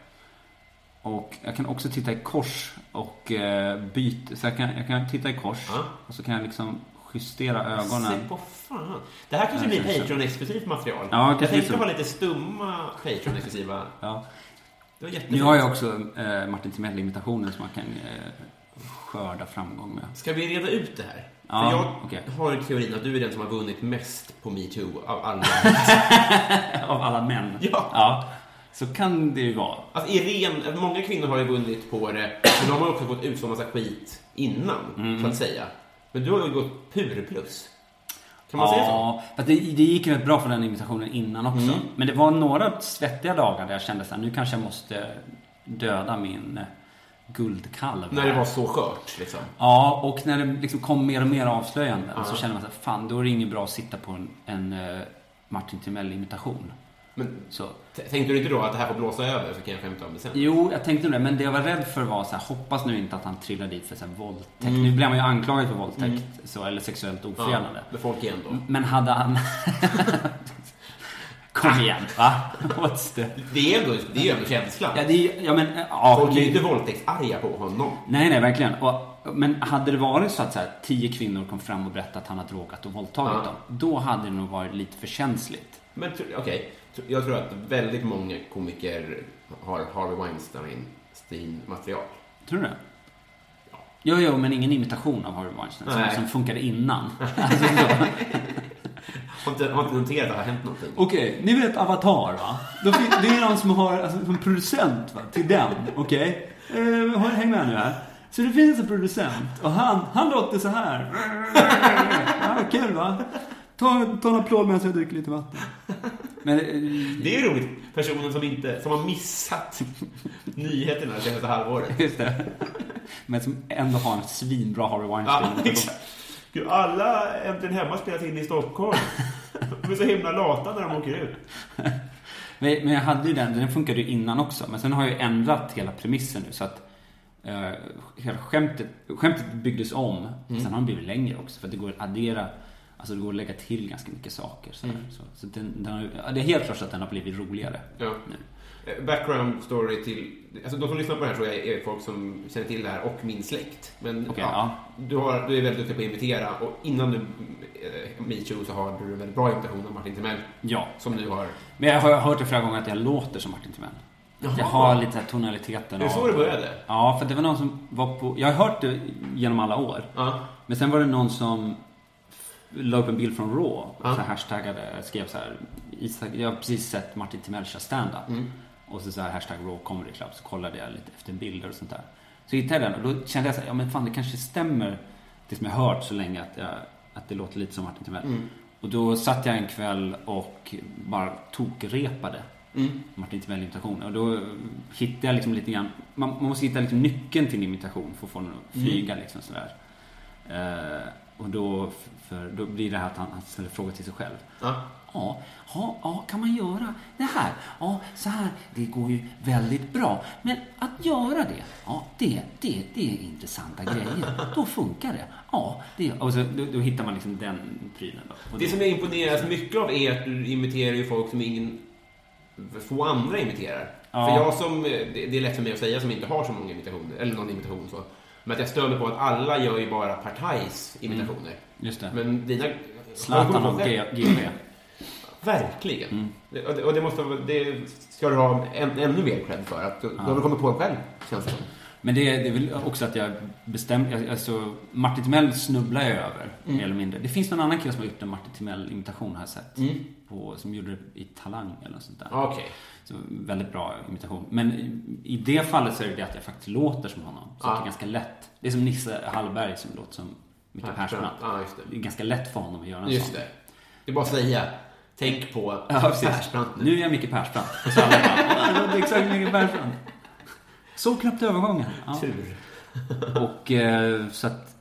Och jag kan också titta i kors och eh, byta. Så jag kan, jag kan titta i kors Ja. och så kan jag liksom justera Se ögonen. på fan. Det här kanske blir. Patreon-exklusivt material. Ja, jag tänkte ha lite stumma Patreon-exklusiva. Ja. Nu har jag också eh, Martin Timell-imitationen som man kan eh, skörda framgång med. Ska vi reda ut det här? Ja, För jag okej. har teorin att du är den som har vunnit mest på metoo av alla. Av alla män. Ja. ja. Så kan det ju vara. Alltså, Irene, många kvinnor har ju vunnit på det, men de har också fått utstå massa skit innan, Mm. så att säga. Men du har ju gått pur plus. Kan man säga så? Ja, fast det, det gick rätt bra för den imitationen innan också. Mm. Men det var några svettiga dagar där jag kände att nu kanske jag måste döda min eh, guldkalv. När det var så skört, liksom. Ja, och när det liksom kom mer och mer avslöjanden så kände man här, fan då är det inget bra att sitta på en, en eh, Martin Timell-imitation. Men Så. tänkte du inte då att det här får blåsa över så kan jag skämta om det sen? Jo, jag tänkte det, men det jag var rädd för var så här, hoppas nu inte att han trillar dit för så här, våldtäkt. Mm. Nu blir man ju anklagad för våldtäkt, så, eller sexuellt ofredande. med folk igen då. Men hade han... Kom igen, va? What's the... Det är ändå, det är ju ändå känslan. Ja, det är, ja men... Ja, Folk är ju inte våldtäktsarga på honom. Nej, nej, verkligen. Och, men hade det varit så att så här, tio kvinnor kom fram och berättade att han hade råkat och våldtagit Ja. dem, då hade det nog varit lite för känsligt. Men okej, Tr- jag tror att väldigt många komiker har Harvey Weinstein-material. Tror du det? Jo, jo, men ingen imitation av Harvey Weinstein som, som funkade innan. Alltså, så. Har inte, har inte noterat att det har hänt någonting. Okej, ni vet Avatar va? Det är någon som har, alltså som producent va, till den, okej? Eh, häng med nu här. Så det finns en producent och han, han låter så här. Ja, kul va? Ta, ta en applåd medan jag dricker lite vatten. Men, eh, Det är ju roligt. Personen som, inte, som har missat nyheterna det senaste halvåret. just det. Men som ändå har en svinbra Harvey Ja, Weinstein. exakt. Gud, alla Äntligen Hemma spelas in i Stockholm. De är så himla lata när de åker ut. Men, men jag hade ju den, den funkade ju innan också. Men sen har jag ju ändrat hela premissen nu så att eh, hela skämtet, skämtet byggdes om. Sen har den blivit längre också för att det går att addera, alltså det går att lägga till ganska mycket saker. Så, så, så den, den ja, det är helt klart att den har blivit roligare. Ja. Nu. Eh, Background story till... Alltså de som lyssnar på det här tror jag är folk som känner till det här och min släkt. Men Okej, ja, Du, har, du är väldigt duktig på att imitera och innan du eh, metoo så har du en väldigt bra imitation av Martin Timell. Ja. Som nu har... Men jag har hört det flera gånger att jag låter som Martin Timell. Att Jag har lite här tonaliteten Är det så det började? Ja, för det var någon som var på... Jag har hört det genom alla år. Ja. Men sen var det någon som la upp en bild från Raw och Ja. så hashtagade, skrev så här, jag har precis sett Martin Timell köra stand-up. Mm. Och så, så här hashtag Raw Comedy Club, så kollade jag lite efter bilder och sånt där. Så hittade jag den och då kände jag så här, ja men fan det kanske stämmer det som jag hört så länge att, jag, att det låter lite som Martin Timell. Mm. Och då satt jag en kväll och bara tokrepade Mm. Martin Timell-imitation. Och då hittade jag liksom lite grann, man, man måste hitta liksom nyckeln till en imitation för att få den att Mm. flyga liksom sådär. Eh, och då, för, då blir det här att han, han ställer frågor till sig själv. Ja. Ja, ja, ja, kan man göra det här? Ja, så här, det går ju väldigt bra. Men att göra det, ja, det, det, det är intressanta grejer. Då funkar det. Ja, det, och så, då, då hittar man liksom den prylen då. Det då- som jag imponeras mycket av är att du imiterar ju folk som ingen få andra imiterar. Ja. För jag som, det det är lätt för mig att säga som inte har så många imitationer, eller någon imitation så. Men att jag stör mig på att alla gör ju bara Partajs imitationer. Just det. Men dina... Mm. Zlatan och GB. Verkligen. Mm. Och det, och det, måste, det ska du ha en, ännu mer cred för. Att du, du har kommit på det själv, känns det som. Men det, det är väl också att jag bestämde, alltså Martin Timell snubblar jag över, Mm. mer eller mindre. Det finns någon annan kille som har gjort en Martin Timell-imitation har jag sett. Mm. På, som gjorde det i Talang eller något sånt där. Okej. Så, väldigt bra imitation. Men i, i det fallet så är det det att jag faktiskt låter som honom. Så att det är ganska lätt. Det är som Nisse Hallberg som låter som Micke Persbrandt. Persbrandt. Just det. Är ganska lätt för honom att göra en Just sån. det. Det är bara att säga, tänk på Ja. Persbrandt nu. Nu är jag Micke Persbrandt. Och så alla bara, "Åh, det är exakt Micke Persbrandt. Så knappt övergången. Ja. Tur. Och eh, så att...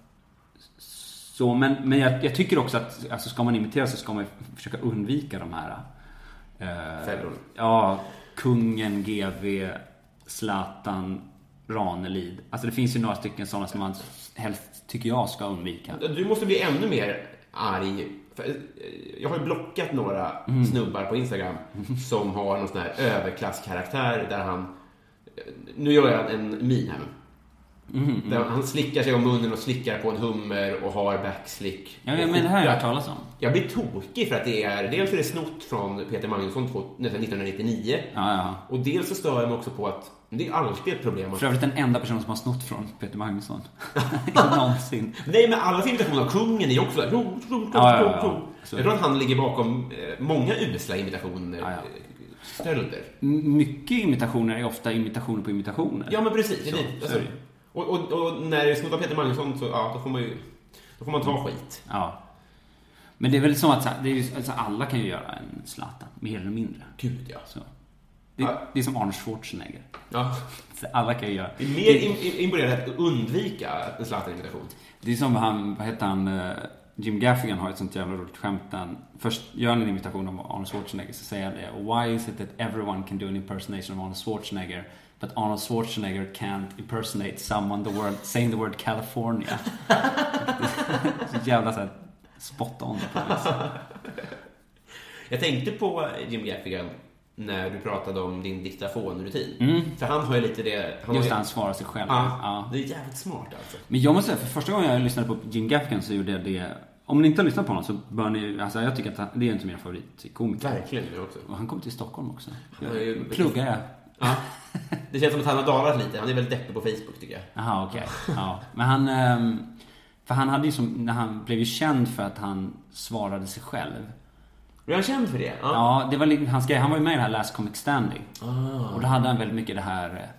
Så, men men jag, jag tycker också att alltså, ska man imitera så ska man försöka undvika de här... Eh. Ja, kungen, GV, Zlatan, Ranelid. Alltså det finns ju några stycken sådana som man helst, tycker jag, ska undvika. Du måste bli ännu mer arg. Eh, Jag har ju blockat några Mm. snubbar på Instagram som har någon sån här överklasskaraktär där han... Nu gör jag en min här. Mm, Där han slickar sig om munnen och slickar på en hummer och har backslick. Ja, men det här har jag hört talas om. Jag blir tokig för att det är... Dels är det snott från Peter Magnusson nästan 1999. Ja, ja. Och dels så stör jag mig också på att det är alltid ett problem För övrigt den enda personen som har snott från Peter Magnusson. Någonsin. Nej, men alla imitationer av kungen är ju också där. Ja, ja, ja. Så- Jag tror att han ligger bakom eh, många usla imitationer. Ja, ja. Stölder. Mycket imitationer är ofta imitationer på imitationer. Ja, men precis. Så, det, så alltså, och, och, och när det av Peter Magnusson så ja, då får man ju då får man ta skit. Ja. Men det är väl som att så här, det är ju, alltså, alla kan ju göra en Zlatan, mer eller mindre. Gud, ja. Så. Det, Ja. det är som Arnold Schwarzenegger. ja. Så alla kan ju göra. Det är mer im- im- imponerande att undvika en Zlatan-imitation. Det är som han, vad heter han, eh, Jim Gaffigan har ett sånt jävla roligt skämt där han först gör han en imitation av Arnold Schwarzenegger så säger han det. Why is it that everyone can do an impersonation of Arnold Schwarzenegger but Arnold Schwarzenegger can't impersonate someone the word, saying the word California? så jävla såhär spot on på. Jag tänkte på Jim Gaffigan när du pratade om din diktafonrutin. För han har ju lite det... Han Just ju, det, han svarar sig själv. Ja, Ja. det är jävligt smart alltså. Men jag måste säga, för första gången jag lyssnade på Jim Gaffigan så gjorde jag det om ni inte har lyssnat på honom så bör ni, alltså jag tycker att han- det är inte min favoritkomiker. Verkligen, jag också. Och han kom till Stockholm också. Ju- Pluggar jag. Ja. Det känns som att han har dalat lite. Han är väldigt deppig på Facebook, tycker jag. Jaha, okej. Ja. Men han... ehm, För han hade ju som, när han blev ju känd för att han svarade sig själv. Är han känd för det? Ja, det var li- hans grej. Han var ju med i det här Last Comic Standing. Ah. Och då hade han väldigt mycket det här... eh,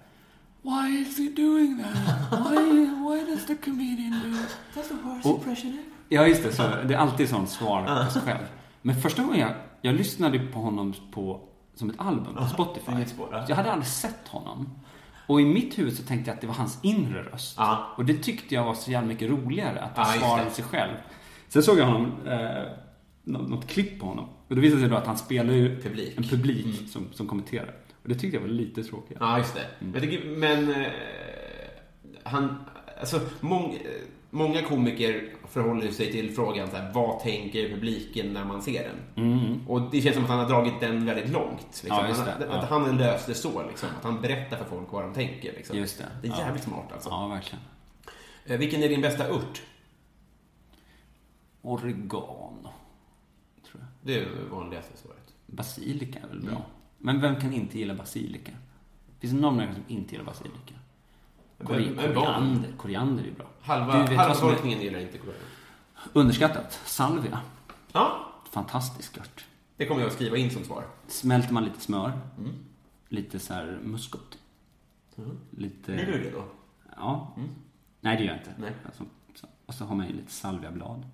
Why is he doing that? Why, why does the comedian do That's the worst impression ever. Ja, just det. Så det är alltid sånt svar på sig själv. Men första gången jag jag lyssnade på honom på, som ett album på Spotify. spår, ja. Jag hade aldrig sett honom. Och i mitt huvud så tänkte jag att det var hans inre röst. Ja. Och det tyckte jag var så jävla mycket roligare, att det. sig själv. Sen såg jag honom, eh, nå- något klipp på honom. Och det visade sig då att han spelar ju Publik. en publik som, som kommenterar. Och det tyckte jag var lite tråkigt. Ja, just det. Jag tycker, men eh, han, alltså, mång, eh, många komiker förhåller sig till frågan så här, vad tänker publiken när man ser den? Och det känns som att han har dragit den väldigt långt. Liksom. Ja, han, det. Att Ja. han har löst det så, liksom, att han berättar för folk vad de tänker. Liksom. Just det. Det är Ja. jävligt smart alltså. Ja, verkligen. Eh, Vilken är din bästa ört? Oregano, tror jag. Det är det vanligaste svaret. Basilika är väl bra. Mm. Men vem kan inte gilla basilika? Finns det någon människa som inte gillar basilika? Kori- Men- koriander. Koriander är bra. Halva, halva befolkningen gillar inte koreaner. Underskattat. Salvia. Ja, Fantastisk ört. det kommer jag att skriva in som svar. Smälter man lite smör. Mm. Lite så här muskot. Lite... Blir du det då? Ja. Nej, det gör jag inte. Nej. Alltså, så. Och så har man ju lite salviablad.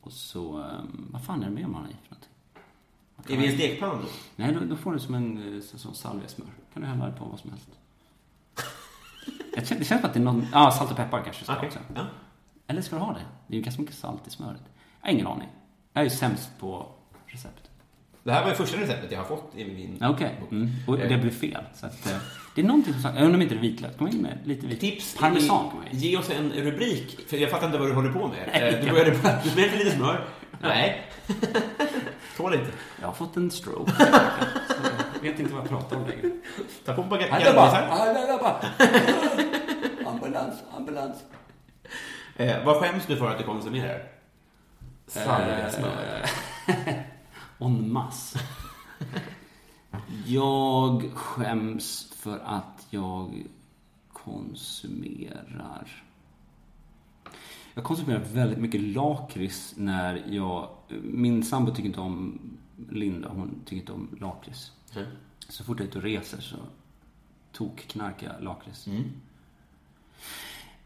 Och så... ehm, vad fan är det mer man har i för någonting? Är vi en stekpanna då? Nej, då, då får du som en eh, så, så salviasmör. kan du hälla det på vad som helst. Jag känner, det känns som att det är någon... Ja, salt och peppar kanske ska Okej. också. Ja. Eller ska du ha det? Det är ju ganska mycket salt i smöret. Jag har ingen aning. Jag är ju sämst på recept. Det här var det första receptet jag har fått i min Okej. bok. Mm. Och det blev fel. Så att, eh, det är någonting som sagt... Jag undrar om inte det är vitlök. Kom in med lite vitlök. Tips. Parmesan kom in. Ge oss en rubrik, för jag fattar inte vad du håller på med. Nej, Eh, Du började bara, du smälte lite smör. Nej. Tål inte. Jag har fått en stroke. Vet inte vad jag pratar om längre. Ta på en baguette Hallå bara! gallrisar. Hallå bara! Ambulans, ambulans. Eh, vad skäms du för att du konsumerar? Salviasmör. En masse. Jag skäms för att jag konsumerar... Jag konsumerar väldigt mycket lakrits när jag... Min sambo tycker inte om Linda, hon tycker inte om lakrits. Mm. Så fort jag är ute och reser så tokknarkar jag lakrits.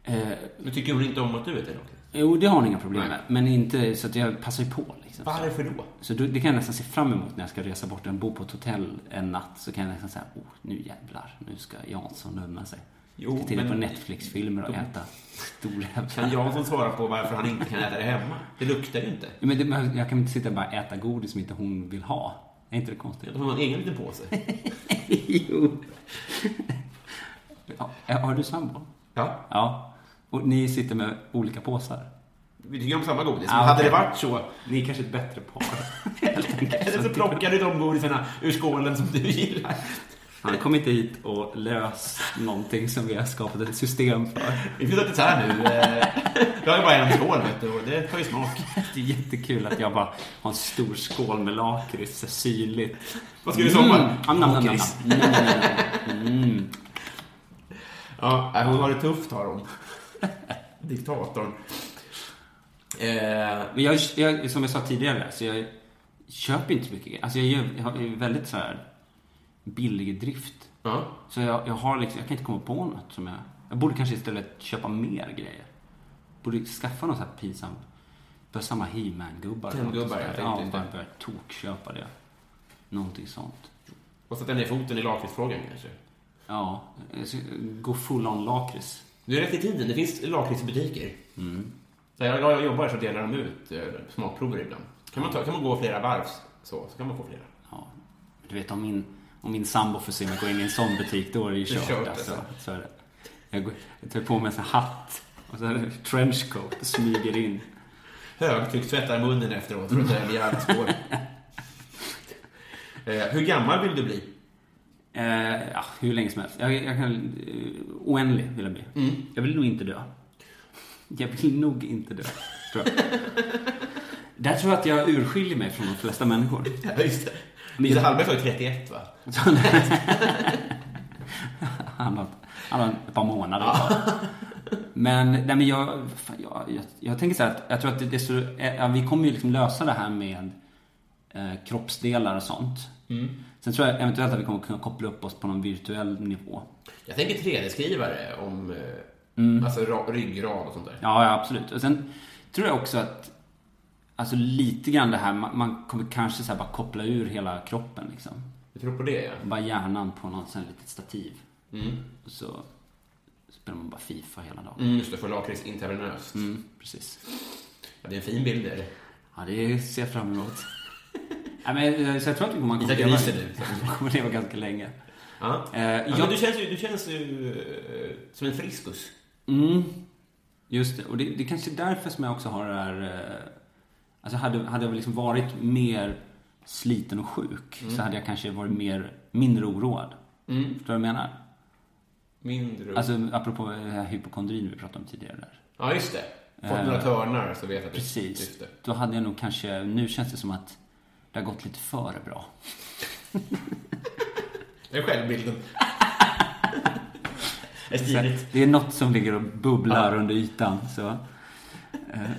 Eh, Men tycker hon inte om att du äter lakrits? jo, det har hon inga problem med. Men inte så att jag passar ju på liksom. Varför då? Så då, det kan jag nästan se fram emot när jag ska resa bort och bo på ett hotell en natt. Så kan jag nästan säga, oh, nu jävlar, nu ska Jansson unna sig. Jo, ska titta men- på Netflix-filmer och äta stor jävla... Kan Jansson svara på varför han inte kan äta det hemma? Det luktar ju inte. Men det, men jag kan inte sitta och bara äta godis som inte hon vill ha. Är inte det konstigt? Då har man en egen liten påse. jo. Ja, har du sambo? Ja. Ja. Och ni sitter med olika påsar? Vi tycker om samma godis. Ah, Men hade okej. det varit så, Ni är kanske ett bättre par. Eller så plockar du de godisarna ur skålen som du gillar. Han kom inte hit och lös någonting som vi har skapat ett system för. Vi flyttar till här nu. Eh, Vi har ju bara en skål, vet du, och det tar ju smak. Det är jättekul att jag bara har en stor skål med lakrits, så synligt. Vad ska du i sommar? Mm. Lakrits. Mm. Ja, nej, hon har det tufft, har hon. Diktatorn. Eh, Men jag, jag, som jag sa tidigare, så jag köper inte så mycket. Alltså jag, gör, jag ju väldigt så här billig drift. ja. Så jag, jag har liksom, jag kan inte komma på något som jag... Jag borde kanske istället köpa mer grejer. Borde skaffa något så här pinsamt. Börja samma He-Man-gubbar. sånt jag där. Ja, bara börja tokköpa det. Någonting sånt. Och sätta ner foten i lakritsfrågan kanske. Ja, gå full on lakrits. Du är rätt i tiden. Det finns lakritsbutiker. Mm. Så jag, jag jobbar så delar de ut eh, smakprover ibland. Kan man, ta, kan man gå flera varv så, så kan man få flera. Ja. Du vet, om min, om min sambo får se mig gå in i en sån butik, då är det ju kört. kört, alltså. alltså. Så är det. Jag, går, jag tar på mig en sån här hatt och så är det trenchcoat och smyger in. Högtryck, tvättar munnen efteråt för att dölja alla spår. hur gammal vill du bli? Eh, ja, hur länge som helst. Jag, jag kan, eh, oändlig vill jag bli. Mm. Jag vill nog inte dö. Jag vill nog inte dö, tror jag. Där tror jag att jag urskiljer mig från de flesta människor. Ja, just det. Jag- Hallberg var ju 31, va? Han har, han har ett par månader kvar. Men, nej, men jag, fan, jag, jag, jag tänker så här att jag tror att det, det så, eh, ja, vi kommer ju liksom lösa det här med eh, kroppsdelar och sånt. Sen tror jag eventuellt att vi kommer kunna koppla upp oss på någon virtuell nivå. Jag tänker 3D-skrivare om eh, alltså ra, ryggrad och sånt där. Ja, ja, absolut. Och sen tror jag också att Alltså lite grann det här, man, kommer kanske så här bara koppla ur hela kroppen liksom. Du tror på det, ja? Bara hjärnan på något sånt litet stativ. Mm. Och så spelar man bara Fifa hela dagen. Mm, just det, för lakrits intravenöst. Mm, precis. Ja, det är en fin bild, det. Ja, det ser jag fram emot. Nej, men, eh, så jag tror att man kommer, leva, man kommer leva ganska länge. Ja. Ja, jag- men du känns ju, du känns ju eh, som en friskus. Mm, just det. Och det, det är kanske är därför som jag också har det här... eh, Alltså hade, hade jag liksom varit mer sliten och sjuk så hade jag kanske varit mer, mindre oroad. Mm. Förstår du vad jag menar? Mindre... Alltså apropå här hypokondrin vi pratade om tidigare där. ja, just det. Fått Eh, några törnar så vet jag att Precis. Just det. Då hade jag nog kanske, nu känns det som att det har gått lite för bra. Det är självbilden. det är något som ligger och bubblar under ytan. Så, eh,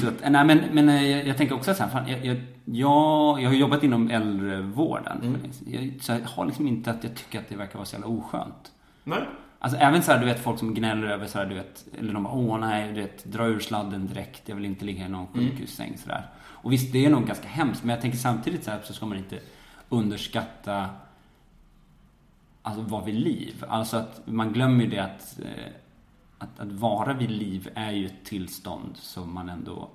så att, nej, men, men eh, jag, jag tänker också så här, fan, jag, jag, jag, har jobbat inom äldrevården. Jag, så jag har liksom inte att jag tycker att det verkar vara så jävla oskönt. Nej. Alltså även så här, du vet folk som gnäller över så här, du vet, eller de bara, åh nej, du vet, dra ur sladden direkt, jag vill inte ligga i någon sjukhussäng sådär. Och visst, det är nog ganska hemskt, men jag tänker samtidigt så här, så ska man inte underskatta alltså vara vid liv. Alltså att man glömmer ju det att, eh, att, att vara vid liv är ju ett tillstånd som man ändå,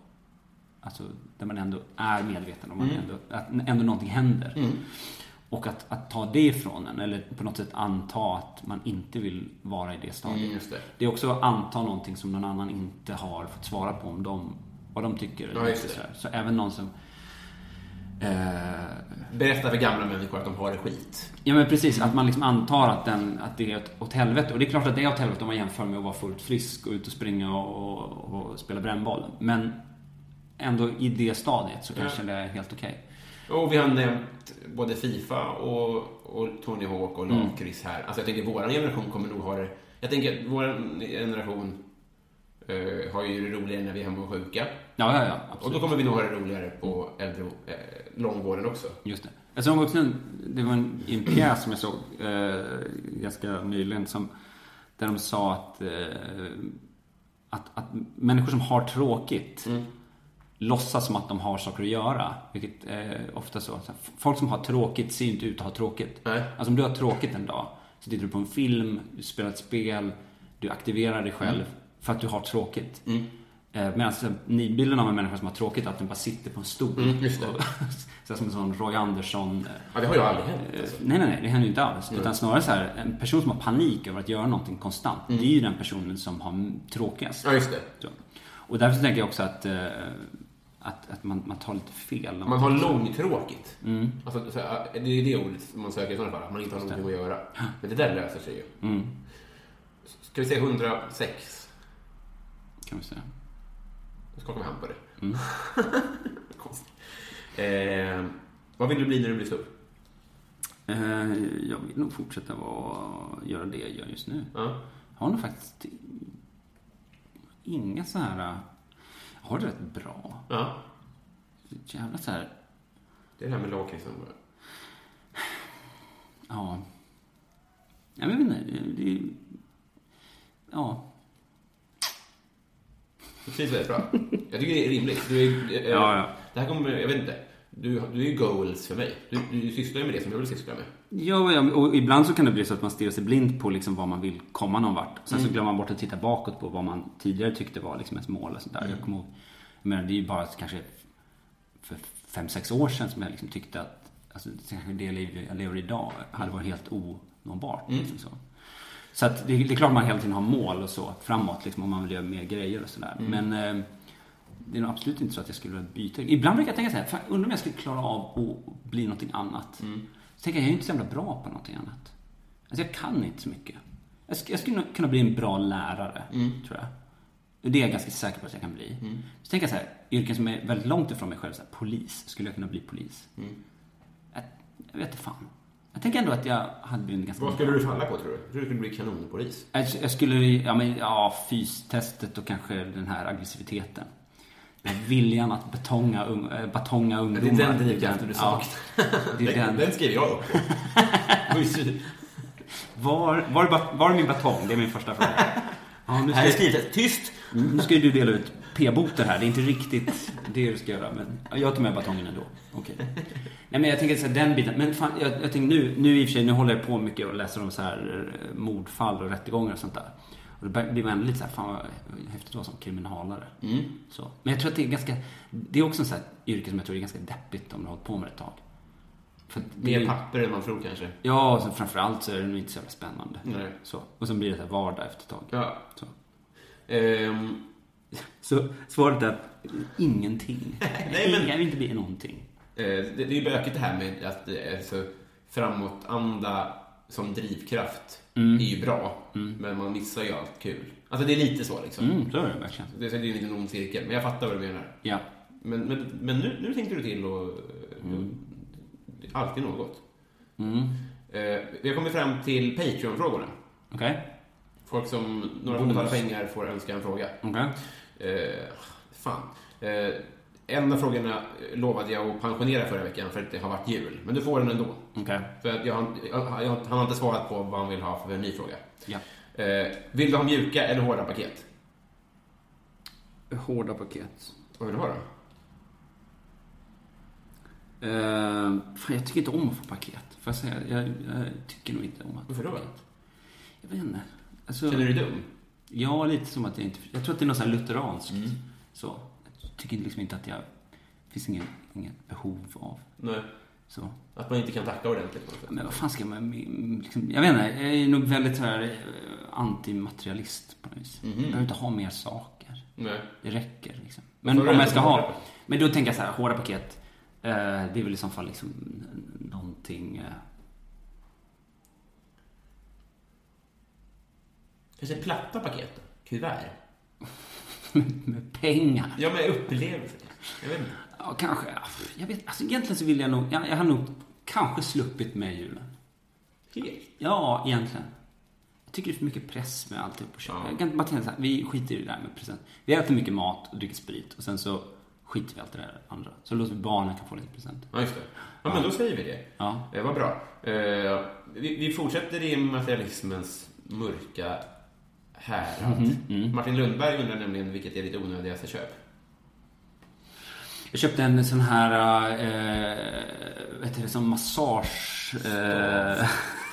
alltså där man ändå är medveten om ändå, att ändå någonting händer. Och att, att ta det ifrån en, eller på något sätt anta att man inte vill vara i det stadiet. Mm, det. det är också att anta någonting som någon annan inte har fått svara på om de, vad de tycker. eller Ja, sådär. Så även någon som Berätta för gamla människor att de har det skit. Ja men precis, att man liksom antar att, den, att det är åt, åt helvete. Och det är klart att det är åt helvete om man jämför med att vara fullt frisk och ut och springa och, och, och spela brännboll. Men ändå i det stadiet så kanske det är helt okej. Och vi har nämnt både Fifa och, och Tony Hawk och Mm. lakrits här. Alltså jag tänker vår generation kommer nog ha det... Jag tänker att vår generation eh, har ju det roligare när vi är hemma och sjuka. Ja, ja, ja. Och Absolut. då kommer vi nog ha det roligare på äldre, eh, långvården också. Just det. Jag såg också en, det var en, en pjäs som jag såg eh, ganska nyligen som, där de sa att, eh, att, att människor som har tråkigt låtsas som att de har saker att göra. Vilket är ofta så. Folk som har tråkigt ser inte ut att ha tråkigt. Nej. Alltså om du har tråkigt en dag så tittar du på en film, du spelar ett spel, du aktiverar dig själv för att du har tråkigt. Eh, Medan alltså, nidbilden av en människa som har tråkigt är att den bara sitter på en stol. Mm, just så som en sån Roy Andersson. eh, Ja, det har ju aldrig hänt. eh, Alltså. Nej, nej, nej, det händer ju inte alls. Utan snarare så här, en person som har panik över att göra någonting konstant. Det är ju den personen som har tråkigast. Ja, just det. Så. Och därför så tänker jag också att, eh, att, att man, man tar lite fel. när Man har långtråkigt. Alltså, så, här, det är det ordet man söker i sådana fall, att man inte har någonting att göra. Men det där löser sig ju. Mm, Ska vi säga 106? kan vi säga. Skakar vi hand på det. Mm. Konstigt. Eh, vad vill du bli när du blir stor? Eh, jag vill nog fortsätta vara, göra det jag gör just nu. Ja. Jag har nog faktiskt inga så här... Jag har det rätt bra. ja. Jävla så här... Det är det här med lakritsen bara. Ja. Jag vet inte. Det, det, ja. Det trivs väldigt bra. Jag tycker det är rimligt. Du är, eh, Ja, ja. Det här kommer, jag vet inte. Du, du är ju goals för mig. Du, du sysslar ju med det som jag vill syssla med. Ja, ja, och ibland så kan det bli så att man stirrar sig blind på liksom vad man vill komma någon vart. Sen Mm. så glömmer man bort att titta bakåt på vad man tidigare tyckte var liksom ens mål. Och sånt där. Mm. Jag kommer ihåg, jag menar, det är ju bara kanske för fem, sex år sedan som jag liksom tyckte att alltså, kanske det liv jag lever idag hade varit helt onåbart. Mm. Liksom så. Så att det, det är klart man hela tiden har mål och så framåt liksom, om man vill göra mer grejer och sådär. Mm. Men eh, det är nog absolut inte så att jag skulle vilja byta. Ibland brukar jag tänka så här, fan, undrar om jag skulle klara av att bli någonting annat. Mm. Så tänker jag, jag är inte så jävla bra på någonting annat. Alltså jag kan inte så mycket. Jag, jag skulle kunna bli en bra lärare, Mm. tror jag. Det är jag ganska säker på att jag kan bli. Så tänker jag så här, yrken som är väldigt långt ifrån mig själv, så här, polis. Skulle jag kunna bli polis? Mm. Jag, jag vet inte fan. Jag tänker ändå att jag hade blivit ganska Vad skulle du falla på tror du? Jag tror du skulle bli kanonpolis. jag, jag skulle, ja men, ja, fystestet och kanske den här aggressiviteten. Viljan att betonga, un, äh, batonga Det ungdomar. är den drivkraften du Ja, saknar. det är Den, den. den skriver jag upp på. Var, var, var är min batong? Det är min första fråga. Ja, nu Här är ska, skrivet tyst. nu ska ju du dela ut p-boten här. Det är inte riktigt det du ska göra. Men ja, jag tar med batongen ändå. Okej. Nej men jag tänker så här, den biten. Men fan, jag, jag tänker nu, nu i och för sig, nu håller jag på mycket och läser om så här eh, mordfall och rättegångar och sånt där. Och då blir man ändå lite så här, fan vad häftigt att vara som kriminalare. Så. Men jag tror att det är ganska, det är också en sån här yrke som jag tror är ganska deppigt om du har hållit på med det ett tag. För det är- papper än man tror kanske. Ja, och sen framförallt så är det nog inte så jävla spännande. Nej. Så. Och sen blir det så här vardag efter ett tag. Ja. Så. Ehm, så svaret är ingenting. Nej, men- Jag vill inte bli någonting. eh, det, det är ju bökigt det här med att eh, alltså, framåtanda som drivkraft är ju bra, men man missar ju allt kul. Alltså det är lite så liksom. Mm, så är det verkligen. Det är det en liten ond cirkel, men jag fattar vad du menar. Ja. Men, men, men nu, nu tänkte du till och... det är Alltid något. Mm. Eh, vi har kommit fram till Patreon-frågorna. Okej. Folk som, några betalar pengar får önska en fråga. Okej. Eh, fan. Eh, en av frågorna lovade jag att pensionera förra veckan för att det har varit jul. Men du får den ändå. Okej. För att jag, jag, jag, han har inte svarat på vad han vill ha för en ny fråga. Ja. Eh, vill du ha mjuka eller hårda paket? Hårda paket. Vad vill du ha då? Uh, fan, jag tycker inte om att få paket. Får jag säga? Jag, jag tycker nog inte om att Varför få då? paket. Jag vet inte. Alltså, Känner du dig dum? Ja, lite som att jag inte... Jag tror att det är något lutheranskt. Mm. Så. Jag tycker liksom inte att jag... Det finns ingen, inget behov av. Nej. Så. Att man inte kan tacka ordentligt på något sätt. Men vad fan ska man... Liksom, jag vet inte, jag är nog väldigt så här eh, antimaterialist på något vis. Mhm. Jag behöver inte ha mer saker. Nej. Det räcker liksom. Men om jag ska ha... Men då tänker jag så här, hårda paket. Eh, det är väl i så fall liksom någonting... Eh, Kanske platta paket? Kuvert? med pengar. Ja, med upplevelser. Jag vet inte. Ja, kanske. ja, Jag vet, alltså egentligen så vill jag nog... Jag, jag har nog kanske sluppit med julen. Helt. Ja, egentligen. Jag tycker det är för mycket press med alltihop på köpet. Ja. Jag kan bara tänka så här, vi skiter i det där med present. Vi äter mycket mat och dricker sprit och sen så skiter vi allt det där andra. Så låter vi barnen kan få lite presenter. Ja, just det. Ja, men då säger vi det. Ja. Eh, vad bra. Eh, vi, vi fortsätter i materialismens mörka härad. Martin Lundberg undrar nämligen vilket är ditt onödigaste köp? Jag köpte en sån här, eh, vad heter det, som massage... Eh,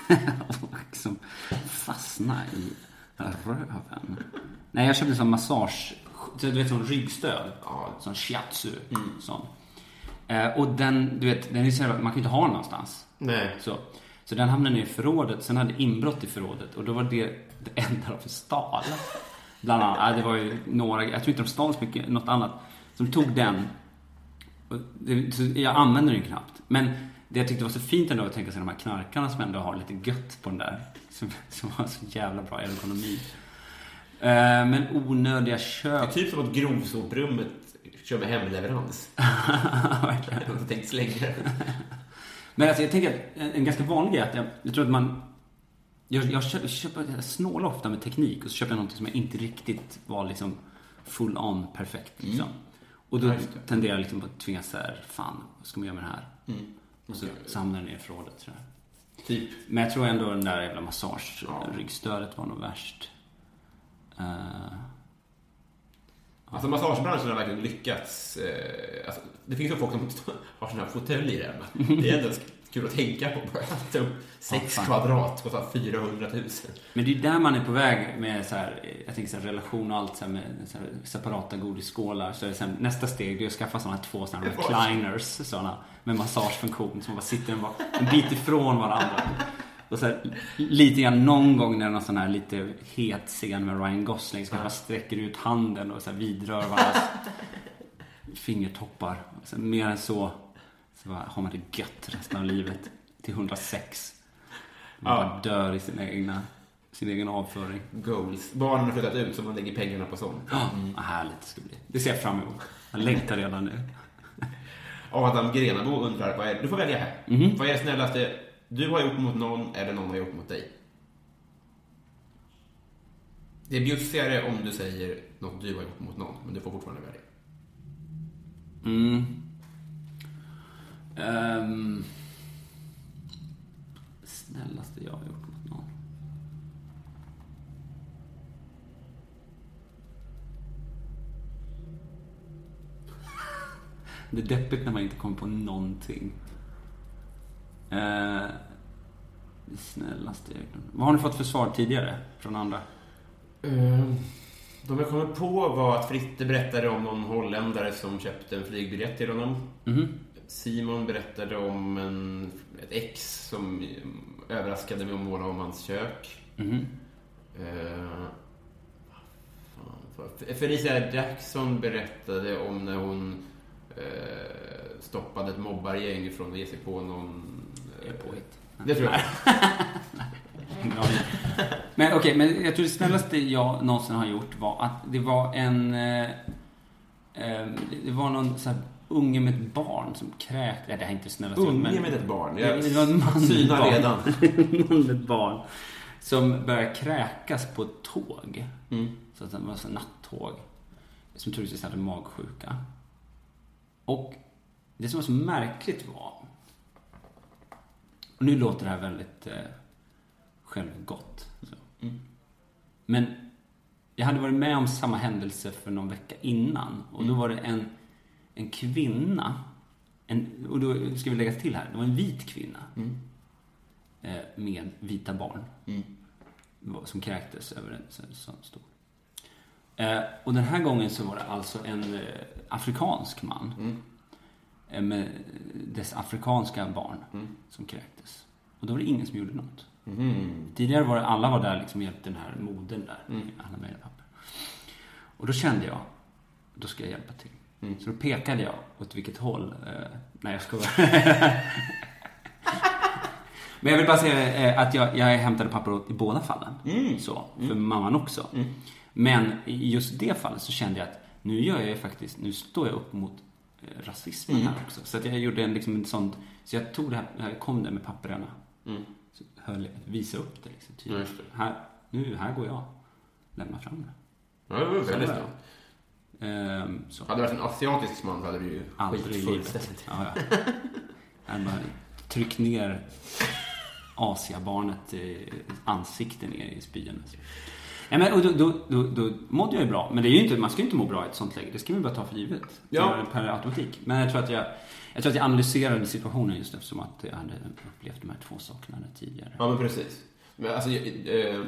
som fastna i röven. Nej, jag köpte en sån massage... Du vet, sån ryggstöd. Ja. Sån shiatsu. Sån. Eh, och den, du vet, den är så man kan ju inte ha den någonstans. Nej. Så, så den hamnade i förrådet. Sen hade inbrott i förrådet och då var det det enda de stal. Bland annat. Det var ju några, jag tror inte de stal så mycket, något annat. Så de tog den. Det, jag använde den knappt. Men det jag tyckte var så fint ändå att tänka sig de här knarkarna som ändå har lite gött på den där. Som, som har så jävla bra ergonomi. Eh, men onödiga Det köp. är typ som att grovsoprummet kör med hemleverans. Verkligen. Jag har inte tänkt slänga det. Men alltså jag tänker att en, en ganska vanlig grej är att jag, jag tror att man... Jag, jag köper, köper, jag snålar ofta med teknik och så köper jag någonting som jag inte riktigt var liksom full on perfekt. Liksom. Och då Ja, tenderar jag liksom att tvingas så här, fan, vad ska man göra med det här? Och så samlar jag ner i förrådet. tror jag. Typ. Men jag tror ändå den där jävla massage-ryggstödet var nog värst. Eh, Alltså massagebranschen har verkligen lyckats. Eh, alltså, det finns ju folk som har sådana här fåtöljer hemma. Det är ändå kul att tänka på bara. Sex fan. kvadrat kostar 400 000. Men det är där man är på väg med så här, jag tänker så här, relation och allt så här med så här, separata godisskålar. Så är det sen, nästa steg är att skaffa sådana två sådana recliners, sådana med massagefunktion som bara sitter en, en bit ifrån varandra. Och så här, lite grann någon gång när det är någon sån här lite het scen med Ryan Gosling så kanske man sträcker ut handen och så här vidrör varandras fingertoppar. Så mer än så, så har man det gött resten av livet. Till 106. Man Ja. bara dör i sin egna, sin egen avföring. Goals. Barnen har flyttat ut så man lägger pengarna på sånt. Ja, vad härligt det ska bli. Det ser jag fram emot. Jag längtar redan nu. Adam Grenabo undrar, vad är, du får välja här. Mhm. Vad är snällaste du har gjort mot någon eller någon har gjort mot dig? Det är bjussigare om du säger något du har gjort mot någon, men du får fortfarande välja. Mm. Um. snällaste jag har gjort mot någon. Det är deppigt när man inte kommer på någonting. Eh, snällaste gjort. Vad har ni fått för svar tidigare från andra? Eh, De jag kommer på var att Fritte berättade om någon holländare som köpte en flygbiljett till honom. Mhm. Simon berättade om en, ett ex som överraskade med att måla om hans kök. Mhm. Eh, Felicia Jackson berättade om när hon eh, stoppade ett mobbargäng från att ge sig på någon... Det är påhitt. Det tror jag. Men okej, men jag tror det snällaste jag någonsin har gjort var att det var en... Eh, eh, det var någon så här unge med ett barn som kräkte. Nej, det här är inte snällaste Unge men- med ett barn. Jag det var en man med ett synar barn. redan. någon med ett barn. Som började kräkas på ett tåg. Mm. Så att det var så nattåg. Som troligtvis hade magsjuka. Och det som var så märkligt var... Och nu låter det här väldigt eh, självgott. Så. Men jag hade varit med om samma händelse för någon vecka innan. Och då var det en, en kvinna. En, och då ska vi lägga till här. Det var en vit kvinna. Eh, med vita barn. Som kräktes över en sån stor. Eh, och den här gången så var det alltså en eh, afrikansk man. Eh, med dess afrikanska barn som kräktes. Och då var det ingen som gjorde något. Tidigare var det, alla var där liksom hjälpte den här modern där. Alla möjliga papper. Och då kände jag, då ska jag hjälpa till. Så då pekade jag åt vilket håll. Eh, nej, jag skojar. Men jag vill bara säga eh, att jag, jag hämtade papper i båda fallen. Så, för mamman också. Men i just det fallet så kände jag att nu gör jag faktiskt, nu står jag upp mot rasismen här också. Så att jag gjorde en, liksom en sån, så jag tog det här, kom där med papperna. Så höll, visade upp det liksom tydligt. det. Här, nu, här går jag. Lämna fram det. Ja, det var väldigt Så snabbt. Ehm, så. Hade det varit en asiatisk man så hade det ju Aldrig i skit livet. fullständigt. Ja, ja. Jag bara tryckt ner Asiabarnet i ansiktet ner i spyan. Ja, men, och då, då, då, då mådde jag ju bra. Men det är ju inte, man ska ju inte må bra i ett sånt läge. Det ska man ju bara ta för givet. Ja. Per, automatik. Men jag tror, att jag, jag tror att jag analyserade situationen just eftersom att jag hade upplevt de här två sakerna tidigare. Ja, men precis. Men alltså, eh,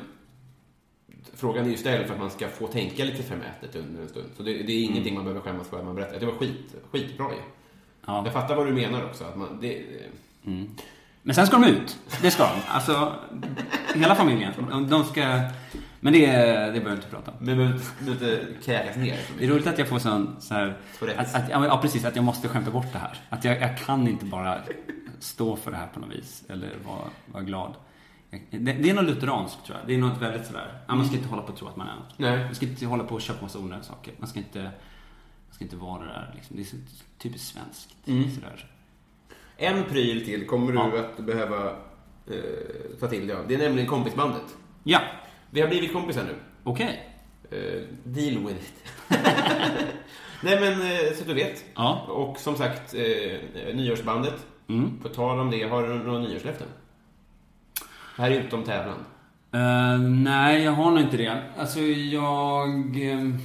frågan är ju ställd för att man ska få tänka lite förmätet under en stund. Så det, det är ingenting man behöver skämmas för att man berättar. Det var skit, skitbra ju. Ja. Jag fattar vad du menar också. Att man, det, Men sen ska de ut. Det ska de. Alltså, hela familjen. De, de ska... Men det, det behöver jag inte prata om. men behöver inte kräkas ner Det är roligt att jag får sån, så här, att, att, ja, precis. Att jag måste skämta bort det här. Att jag, jag kan inte bara stå för det här på något vis. Eller vara, vara glad. Det, det är något lutheranskt tror jag. Det är något väldigt sådär. Ja, man ska inte hålla på och tro att man är något. Nej. Man ska inte hålla på och köpa massa onödiga saker. Man ska inte, man ska inte vara det där liksom. Det är så typiskt svenskt. Sådär. En pryl till kommer du Ja. att behöva eh, ta till dig av. Det är nämligen kompisbandet. Ja, Vi har blivit kompisar nu. okej. Eh, deal with it. Nej men, eh, så du vet. Ja. Och som sagt, eh, nyårsbandet. Mm. På tal om det, har du några nyårslöften? Här är utom tävlan. Eh, nej, jag har nog inte det. Alltså, jag... ehm,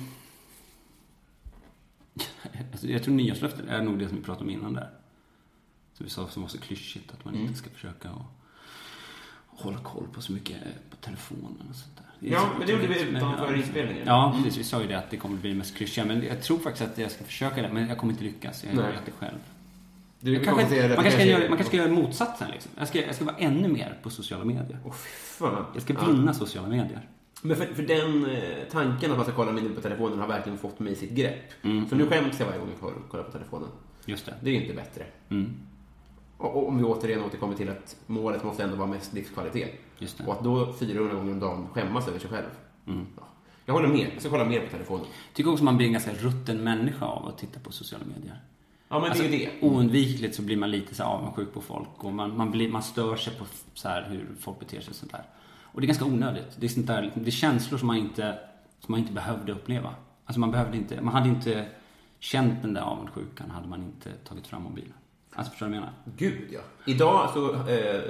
alltså, jag tror nyårslöften är nog det som vi pratade om innan där. Så vi sa som var så klyschigt, att man Mm. inte ska försöka att hålla koll på så mycket på telefonen och sånt där. Det är Ja, men det gjorde vi utanför Men, inspelningen. Ja, precis. Vi sa ju det att det kommer bli mest klyschiga. Men jag tror faktiskt att jag ska försöka det. Men jag kommer inte lyckas. Jag har gjort det själv. Du kanske, konstaterade man, kanske det ska göra, man kanske ska göra motsatsen liksom. Jag ska, jag ska vara ännu mer på sociala medier. Åh, fan. Jag ska Ja. vinna sociala medier. Men för, för den eh, tanken att man ska kolla mindre på telefonen har verkligen fått mig i sitt grepp. Så nu skäms jag varje gång jag kollar på telefonen. Just det. Det är inte bättre. Mm. Om vi återigen återkommer till att målet måste ändå vara mest livskvalitet. Och att då 400 gånger om dagen skämmas över sig själv. Ja. Jag håller med. Jag ska kolla mer på telefonen. tycker också man blir en ganska rutten människa av att titta på sociala medier. Ja, men Alltså, det är ju det. Oundvikligt så blir man lite så här avundsjuk på folk och man, man, blir, man stör sig på så här hur folk beter sig och sånt där. Och det är ganska onödigt. Det är, sånt där, det är känslor som man, inte, som man inte behövde uppleva. Alltså man behövde inte, man hade inte känt den där avundsjukan hade man inte tagit fram mobilen. Alltså förstår du vad jag menar? Gud, ja. Idag så eh,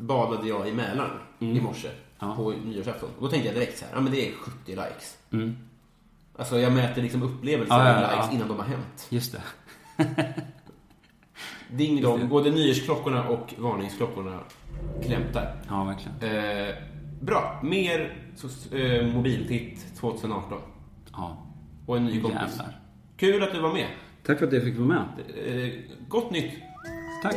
badade jag i Mälaren i morse Mm. Ja. på nyårsafton. Och då tänkte jag direkt så här, ja men det är 70 likes. Mm. Alltså jag mäter liksom upplevelser Ja, ja, av ja. likes innan de har hänt. Just det. Ding dong, både nyårsklockorna och varningsklockorna klämtar. Ja, verkligen. Eh, bra, mer so- eh, mobiltitt 2018. Ja. Och en ny kompis. Jävlar. Kul att du var med. Tack för att jag fick vara med. Eh, gott nytt. Tack.